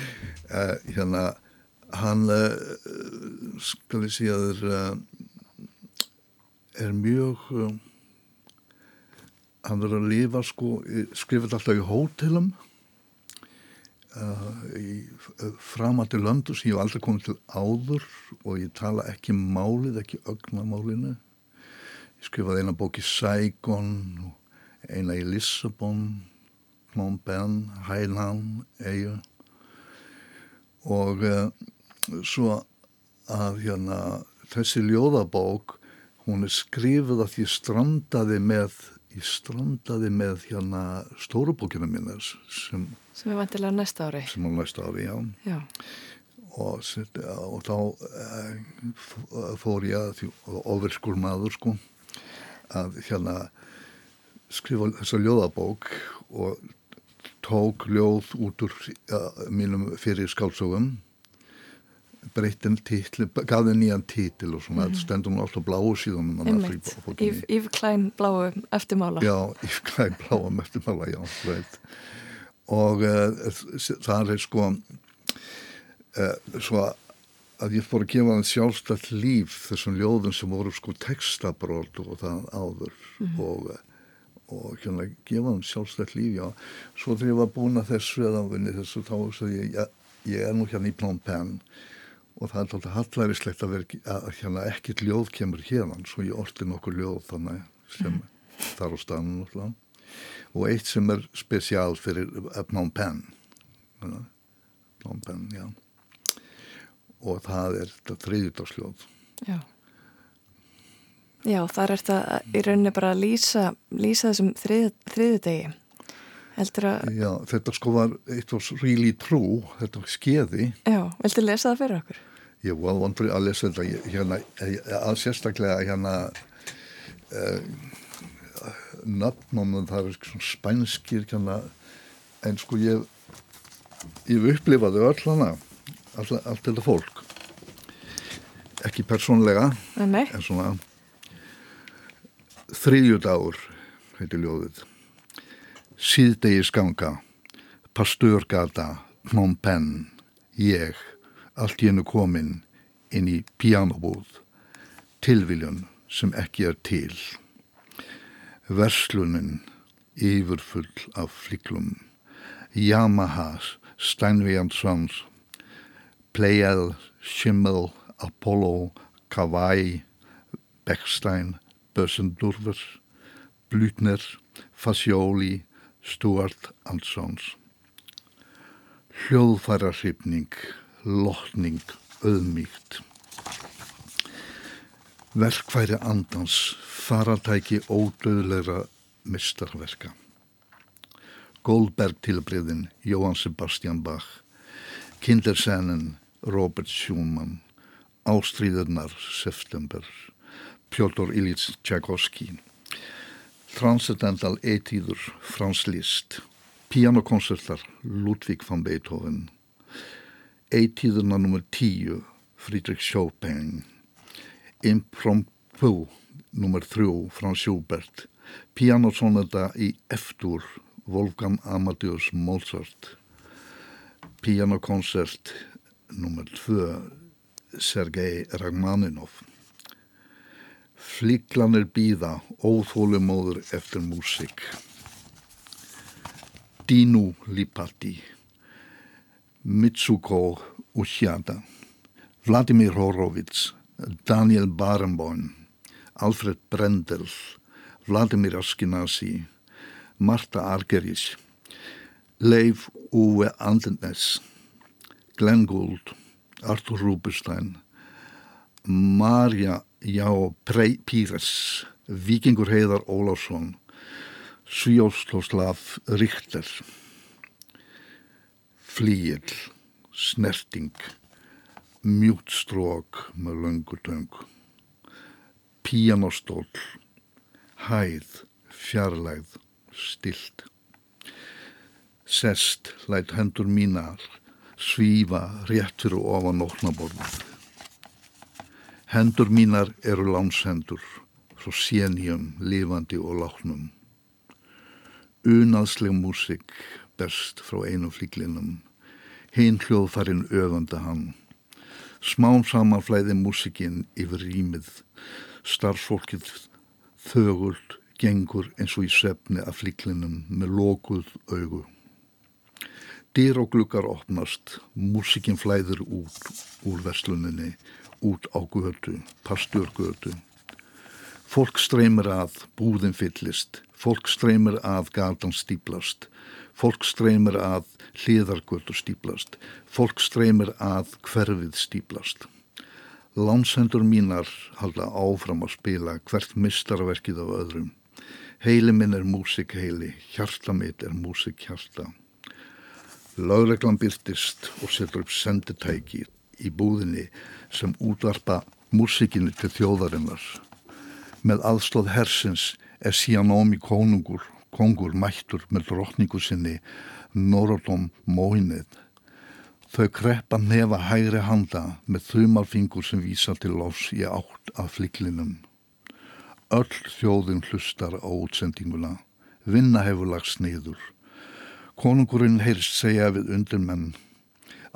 Speaker 14: <laughs> Hérna hann uh, skal ég segja þér uh, er mjög hann verður að lifa sko, skrifir alltaf í hótelum í framandi löndu sem ég hef aldrei komið til áður og ég tala ekki málið, ekki ögnamálinu ég skrifaði eina bók í Saigon eina í Lissabon Phnom Penh, Hainan Eiu og uh, svo að hérna þessi ljóðabók hún er skrifið að ég strandaði með ég strandaði með hérna stórubókina minna sem
Speaker 2: Sem er vantilega næsta ári.
Speaker 14: Sem er næsta ári, já.
Speaker 2: Já.
Speaker 14: Og, og þá uh, fór ég að, ofverskur maður sko, að hérna skrifa þessa ljóðabók og tók ljóð út úr uh, mínum fyrir skálsögum breytin títli, gaf þið nýjan títil og svona, mm stendur hún alltaf bláu síðan
Speaker 2: Einmitt, Yf Klæn bláu eftirmála.
Speaker 14: Já, Yf Klæn bláu eftirmála, já, veit. Og uh, það er sko uh, svo að ég fór að gefa það sjálfstætt líf þessum ljóðum sem voru sko textabrót og það áður. Mm og, og hérna gefa það sjálfstætt líf, já. Svo þegar ég var búin að þessu eða vinni þessu þá sagði ég, ja, ég er nú hérna í Phnom Penh og það er alltaf hallærislegt að vera að hérna ekkert ljóð kemur hérna svo ég orti nokkur ljóð þannig sem mm þar á stannu alltaf og eitt sem er spesiál fyrir Phnom Penh. Phnom Penh, já. Og það er þetta þriðjúdagsljóð
Speaker 2: Já. Já, þar er þetta í rauninni bara að lýsa, lýsa þessum þrið, þriðjúdegi
Speaker 14: Já, þetta sko var eitt var really true, þetta var skeði.
Speaker 2: Já, viltu lesa það fyrir okkur?
Speaker 14: Ég var vondur að lesa þetta hérna, að sérstaklega hérna uh, nafnum það er svona spænskir kjana, en sko ég ég upplifaði öll hana all, allt þetta fólk. Ekki persónlega en svona þriðjudagur heitir ljóðið síðdegi skanga pastörgata Phnom Penh ég allt í hennu komin inn í pianobúð tilviljun sem ekki er til Verslunin yfirfull af fliklum. Yamaha, Steinway&Sons, Pleiel, Schimmel, Apollo, Kawai, Beckstein, Bössendurfer, Blüthner, Fascioli, Stuart Sons. Hljóðfærarhyfning, lotning, auðmíkt. Verkværi andans, faratæki ódöðleira mistarverka. Goldberg tilbriðin, Jóhann Sebastian Bach, Kindersennen, Robert Schumann, Ástríðurnar, September, Pjóttor Ilits Tchaikovsky, Transcendental etíður Frans Liszt, pianokonsertar Ludwig van Beethoven, etíðurna nr. 10 Friedrich Chopin, Impromptu nr. 3 Frans Schubert, pianosonata í F-dur Wolfgang Amadeus Mozart, pianokoncert nr. 2 Sergei Rachmaninov. Fliklanir býða, óþólumóður eftir músik. Dinu Lipati, Mitsuko Uchada, Vladimir Horowitz, Daniel Barenboim, Alfred Brendel, Vladimir Askinasi, Marta Argerich, Leif Uwe Andenes, Glenn Gould, Arthur Rubinstein, Marja Já Píres, Víkingur Heiðar Ólásson, Svíjósloslav Richter, Flíil, Snerting, Mjútstrók með löngutöng, Píanostól, Hæð, Fjarlægð, Stilt. Sest, læt hendur mínar, svífa rétt fyrir ofan óknaborðið. Hendur mínar eru lánshendur frá sénjum, lifandi og látnum. Unaðsleg músik best frá einu flíklinum, hinn hljóðfærin öfanda hann. Smám saman flæði músikinn yfir rýmið, starfsfólkið þögult gengur eins og í sefni af flíklinum með lokuð augu. Dyr og glukkar opnast, músikinn flæður út úr versluninni, út á götu, pastjörgötu. Fólk streymir að, búðin fyllist, fólk streymir að, gatan stíplast, fólk streymir að, hliðargötu stíplast, fólk streymir að, hverfið stíplast. Lánsendur mínar halda áfram að spila hvert mistarverkið af öðrum. Heili minn er músik heili, hjarta mitt er músik hjarta. Lögreglan byrtist og setur upp senditæki í búðinni sem útvarpa músikinu til þjóðarinnar. Með aðstóð hersins er Sianómi konungur, kongur mættur með drotningu sinni Norodom Móinnið. Þau kreppa nefa hægri handa með þumalfingur sem vísa til lofs í átt af fliklinum. Öll þjóðin hlustar á útsendinguna. Vinna hefur lagst niður. Konungurinn heyrst segja við undirmenn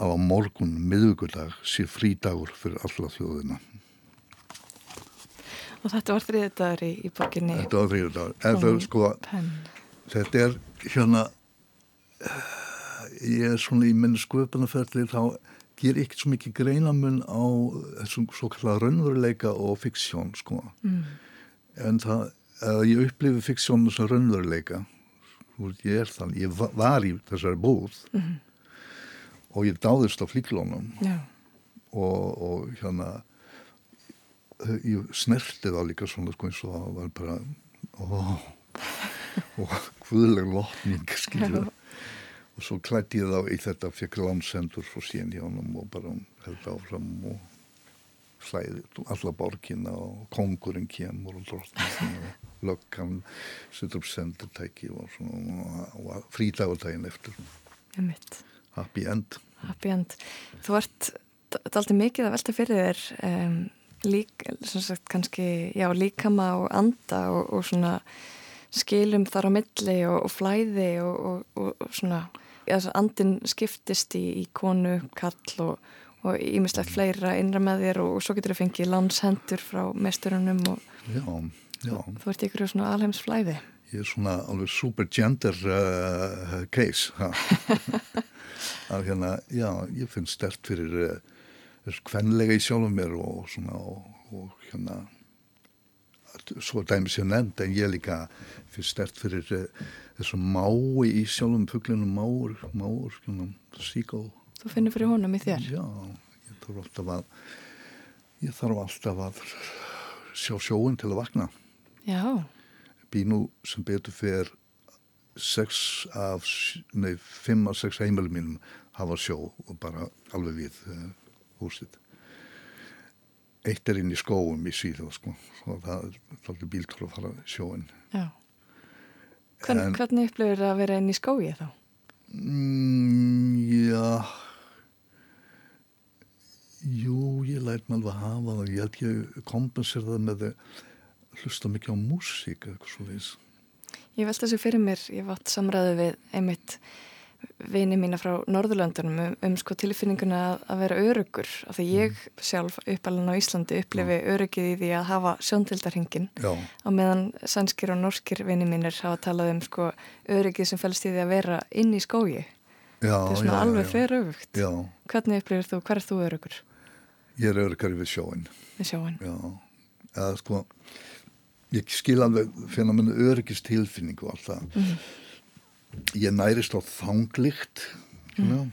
Speaker 14: að á morgun miðugudag sé frídagur fyrir alla þjóðina.
Speaker 2: Og þetta var þriðdagur í, í borginni.
Speaker 14: Þetta var þriðdagur. Þetta, sko, þetta er hérna, ég er svona í minn sköpunarferðli þá ger ekki svo mikið greinamun á þessum svo kallar raunveruleika og fiksjón sko. Mm. En það, að ég upplifi fiksjónu sem raunveruleika, ég er þann, ég var í þessari búð mm. Og ég dáðist á flíklónum og, og hérna ég snerti það líka svona sko eins og það var bara ó, og hvuðleg lotning skilur og svo klætti ég þá í þetta fekk landsendur frá síðan hjá hann og bara held áfram og slæði alla borgina og kongurinn kemur og drottningin <laughs> og löggan setur upp sendurtæki og, og frítagutægin eftir. Happy end
Speaker 2: happy end þú ert aldrei mikið að velta fyrir þér um, lík, sagt, kannski, já, líkama og anda og, og svona skilum þar á milli og, og flæði og, og svona ja, andin skiptist í, í konu, kall og ímislegt fleira innra með þér og svo getur þau fengið landshendur frá mesturunum og
Speaker 14: já, já.
Speaker 2: þú ert ykkur svona alheims flæði
Speaker 14: Ég er svona alveg super gender uh, case <laughs> að hérna, já, ég finn stert fyrir uh, kvenlega í sjálfum mér og svona og, og hérna svo dæmis ég nefnd en ég líka fyrir stert fyrir uh, þessu mái í sjálfum fugglinum máur, máur, svona síkó.
Speaker 2: Þú finnir fyrir honum í þér?
Speaker 14: Já, ég þarf alltaf að ég þarf alltaf að sjá sjóin til að vakna.
Speaker 2: Já
Speaker 14: Bínu sem betur fyrir sex af, nei, fimm af sex heimilum mínum hafa sjó og bara alveg við uh, húsið. Eitt er inn í skóum í síðu sko og það er þáttið bíltur að fara sjóin
Speaker 2: Já, Hvern,
Speaker 14: En-
Speaker 2: hvernig upplifir það að vera inn í skói þá?
Speaker 14: Mm, já. Jú, ég lært maður alveg að hafa það. Ég held ég kompensera það með að hlusta mikið á músík eða eitthvað svo veis
Speaker 2: Ég velta þessu fyrir mér, ég vatt samræðu við einmitt vini mína frá Norðurlöndunum um, um sko tilfinninguna að, að vera örugur af því ég sjálf uppalinn á Íslandi upplifi örugið í því að hafa sjóntildarhingin á meðan sænskir og norskir vini mínir hafa talað um sko örugið sem fælst í því að vera inn í skógi.
Speaker 14: Já,
Speaker 2: þetta er svona
Speaker 14: já,
Speaker 2: alveg fyrir öfugt.
Speaker 14: Já,
Speaker 2: hvernig upplifir þú, hver er þú örugur
Speaker 14: ég er örgari við sjóin
Speaker 2: við sjóin?
Speaker 14: Já, eða sko ég skil alveg fyrir að minna öryggist tilfinningu og allt það.
Speaker 2: Mhm.
Speaker 14: ég nærist á þanglikt mm.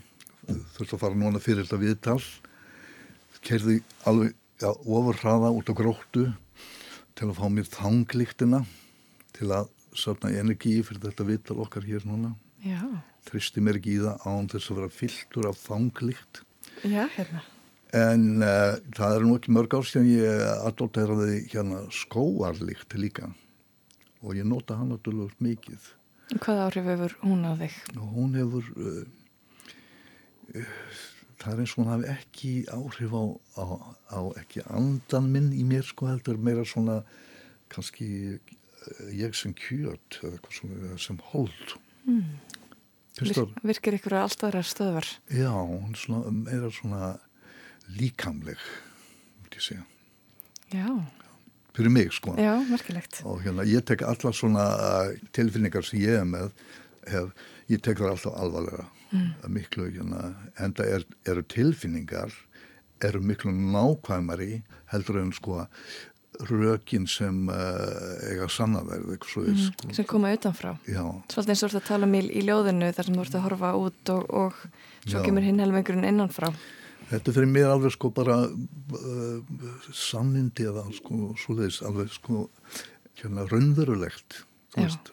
Speaker 14: þurfti að fara núna fyrir þetta viðtal. Kerði alveg já, ofur hraða út á gróttu til að fá mér þanglíktina til að safna energi fyrir þetta viðtal okkar hér núna.
Speaker 2: Já,
Speaker 14: tristi mér ekki í það án þess að vera fylltur af þanglíkt
Speaker 2: já, hérna
Speaker 14: En uh, það er nú ekki mörg ár síðan ég adopteraði hérna skóarlíkt líka. Og ég nota hann náttúrulega mikið.
Speaker 2: Hvað áhrif hefur hún á þig?
Speaker 14: hún hefur uh, uh, það er eins og hún hafi ekki áhrif á, á, á ekki andan minn í mér sko heldur meira svona kannski uh, ég sem kjöt eða sem hold.
Speaker 2: Mm. Vir, virkir ykkur að alltaf aðra stöðvar?
Speaker 14: Já, hún er svona meira svona líkamleg
Speaker 2: Já,
Speaker 14: fyrir mig sko
Speaker 2: já,
Speaker 14: og hérna ég tek alla svona tilfinningar sem ég er með hef, ég tek það alltaf alvarlega
Speaker 2: Mm.
Speaker 14: miklu hérna en það er, eru tilfinningar eru miklu nákvæmari heldur en sko rökin sem uh, eiga sannaverð mm. sko.
Speaker 2: sem koma utanfrá
Speaker 14: já,
Speaker 2: Svolítið eins og þú ert að tala um í, í ljóðinu þar sem þú ert að horfa út og, og svo
Speaker 14: Já.
Speaker 2: kemur hinn helmingurinn innanfrá
Speaker 14: þetta fyrir mér alveg sko bara uh, sannindi eða sko svoleiðis alveg sko hérna raunverulegt og,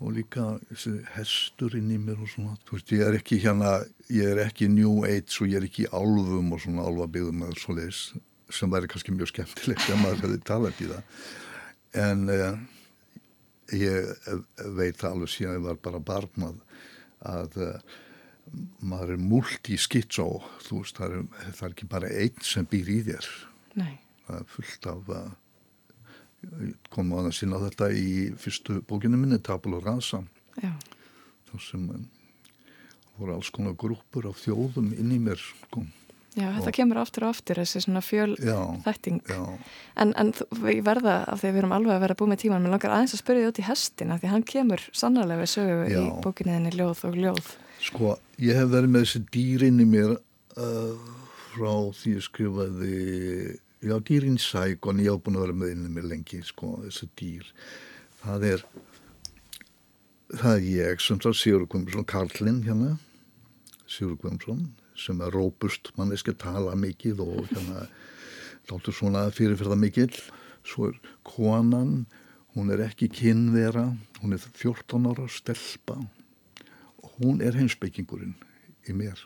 Speaker 14: og líka þessi hestur inn í mér og svona veist ég er ekki hérna ég er ekki New Age og ég er ekki í álfum og svona álfabyggðum eða svoleiðis sem væri kannski mjög skemmtilegt ef maður hefði talað í það. En uh, ég eh, veit alveg síðan ég var bara barn að, að uh, maður er multi-skitsó þú veist, það er, það er ekki bara einn sem býr í þér
Speaker 2: Nei.
Speaker 14: það er fullt af uh, komum að sinna þetta í fyrstu bókinu minni, Tabula Rasa þar sem um, voru alls konar grúpur af þjóðum inn í mér sko.
Speaker 2: Já, þetta kemur aftur og aftur þessi svona fjöl
Speaker 14: Já,
Speaker 2: þætting
Speaker 14: já.
Speaker 2: en, en við verða af því að við erum alveg að vera búið með tíman mér langar aðeins að spyrja þið út í hestina því að hann kemur sannarlega við sögu í
Speaker 14: Já.
Speaker 2: bókinniðinni Ljóð og Ljóð
Speaker 14: Sko, ég hef verið með þessi dýrin í mér uh, frá því ég skrifaði, já, dýrin sækon, ég hef búin að vera með inn í mér lengi, sko, þessi dýr. Það er, það er ég sem það Sigur Guðmundsson, Karlinn hérna, Sigur Guðmundsson, sem er rópust, manneski tala mikið og hérna, þáttur svona fyrirferða mikill. Svo er konan, hún er ekki kynvera, hún er 14 ára stelpa hún er heimsbyggingurinn í mér.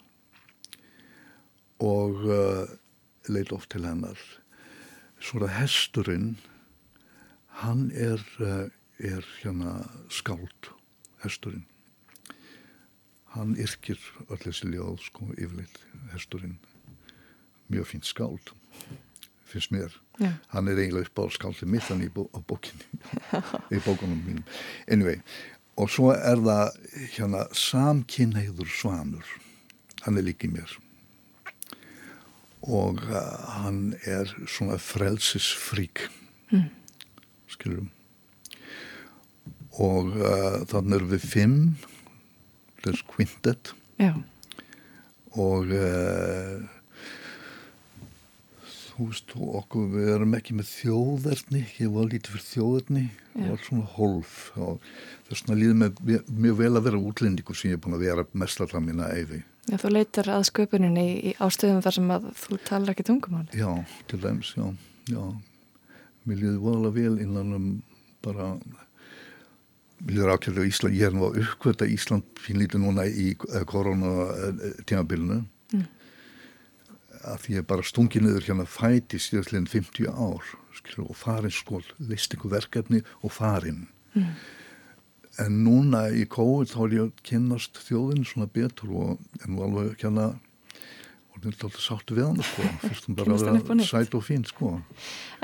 Speaker 14: Og uh, leit oft til hennar. Svo að hesturinn. Hann er, uh, er hérna skáld hesturinn. Hann yrkir öll þessi ljóð sko yfirleitt hesturinn. Mjög fínt skáld finnst mér.
Speaker 2: Já.
Speaker 14: hann er eiginlega upp á skáldið mitt hann í bókinni í bókunum mínum. Anyway, og svo er það hérna samkynheiður svanur. Hann er líka í mér. Og uh, hann er svona frelsisfrík.
Speaker 2: Mm.
Speaker 14: skilurum og uh, þannig erum við fimm. Þess quintet.
Speaker 2: Já.
Speaker 14: og uh, veist þú okkur við erum ekki með þjóðverðni ég var lítið fyrir þjóðverðni og allt svona hólf og þess vegna líður mig mjög- vel að vera útlendingur sem ég er búin að vera mest allar mína eifi
Speaker 2: Já, þú leitar að sköpuninni í, í ástöðum þar sem að þú talar ekki tungumáli
Speaker 14: já, til dæmis, já, já. Mér líður voðalega vel innan um bara mér líður ákveðlega Ísland, ég er nú að uppkvöta Ísland fínlítið núna í korona tímabilinu
Speaker 2: Mm.
Speaker 14: Að því ég bara stungið niður hérna fæti síðastleginn 50 ár skilur, og farin skól, leist ykkur verkefni og farin.
Speaker 2: Mm.
Speaker 14: en núna í COVID þá er ég að kynnast þjóðinu svona betur og en nú alveg kjanna og þetta er alltaf sáttu við hann sko, <laughs> fyrst hún bara að vera sæt og fín sko.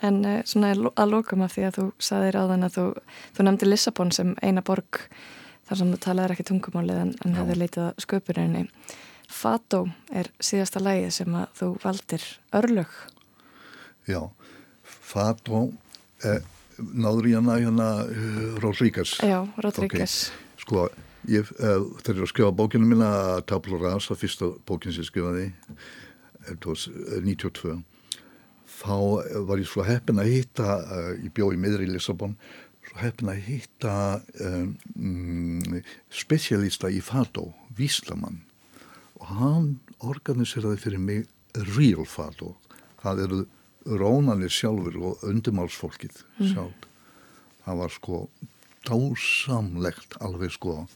Speaker 2: En uh, svona að lokum af því að þú saðir á þann að þú, þú nefndi Lissabon sem eina borg þar sem þú talaðir ekki tungumálið en, en hefði leitað að sköpurinni. Fato er síðasta lægið sem að þú valdir örlög.
Speaker 14: Já, Fato eh, náður í hana hérna uh, Rodríguez
Speaker 2: Já, Rodríguez.
Speaker 14: Ok, Sko, ég, uh, þegar ég var að skrifa bókinu mína Tabla Rasa, fyrsta bókin sem ég eh, 92 þá eh, var ég svo heppin að hitta uh, ég bjó í miðri Lissabon svo heppin að hitta um, specialista í Fato, Víslamann hann organiserði fyrir mig Real Fato það eru rónanir sjálfur og undumálsfólkið
Speaker 15: Mm.
Speaker 14: sjálf það var sko dásamlegt alveg sko.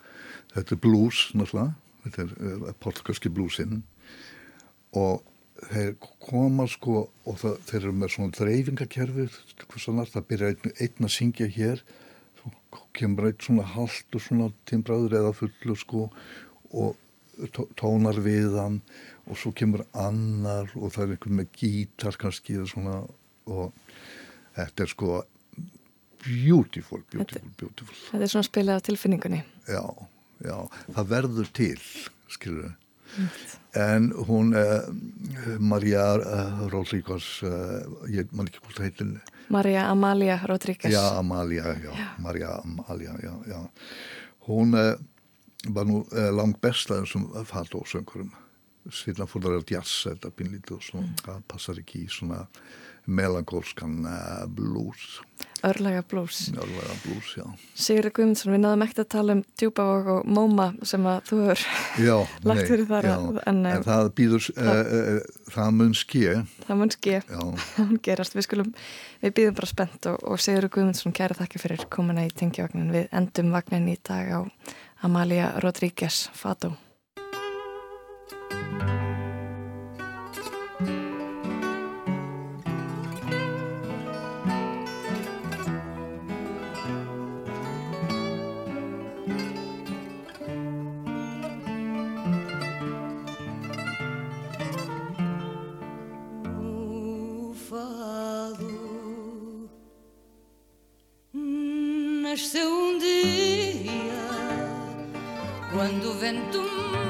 Speaker 14: Þetta er blues náttúrulega þetta er uh, portugalski bluesinn. Og þeir koma sko og það, þeir eru með svona dreifingakerfi það byrja einn, einn að syngja hér. Kemur einn svona halt og svona timbraður eða fullu sko. Og tónar við hann og svo kemur annar og það er einhvern með gítar kannski svona og þetta er sko beautiful, beautiful, beautiful.
Speaker 2: Þetta er svona spilað af tilfinningunni.
Speaker 14: já, já, það verður til skilur en hún uh, Maria uh, Rodríguez uh, ég man ekki hvort það heitir.
Speaker 2: Maria Amalia Rodríguez.
Speaker 14: já, Amalia, já, Maria Amalia já, já. Hún uh, var nú uh, langt besta þessum fatósöngurum síðan fór það að jazz þetta pínlítið og svona, það passar ekki í svona melankólskan uh, blues.
Speaker 2: Örlaga blues.
Speaker 14: Örlaga blues, já.
Speaker 2: Sigurður Guðmundsson, við náðum ekkert að tala um djúbavog og móma sem að þú
Speaker 14: Já, <laughs>
Speaker 2: lagt fyrir þar
Speaker 14: já,
Speaker 2: en,
Speaker 14: en,
Speaker 2: eh,
Speaker 14: það býður,
Speaker 2: það-
Speaker 14: uh, það mun ske.
Speaker 2: Það mun
Speaker 14: Já. <laughs>
Speaker 2: það mun gerast. Við skulum, við býðum bara spennt og, og Sigurður Guðmundsson, kæra þakki fyrir komuna í tengjavagnin, við endum vagnin í dag á Amalia Rodríguez Fato
Speaker 16: juventud.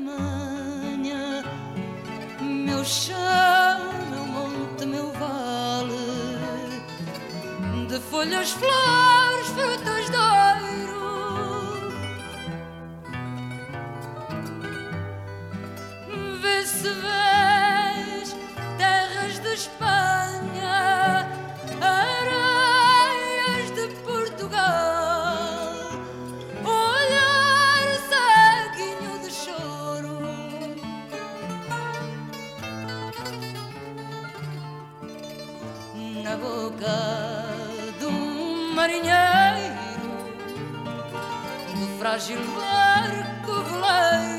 Speaker 16: Tamanha meu chão, meu monte, meu vale de folhas, flores, frutas de ouro. Vê se vês frágil arco-veleiro.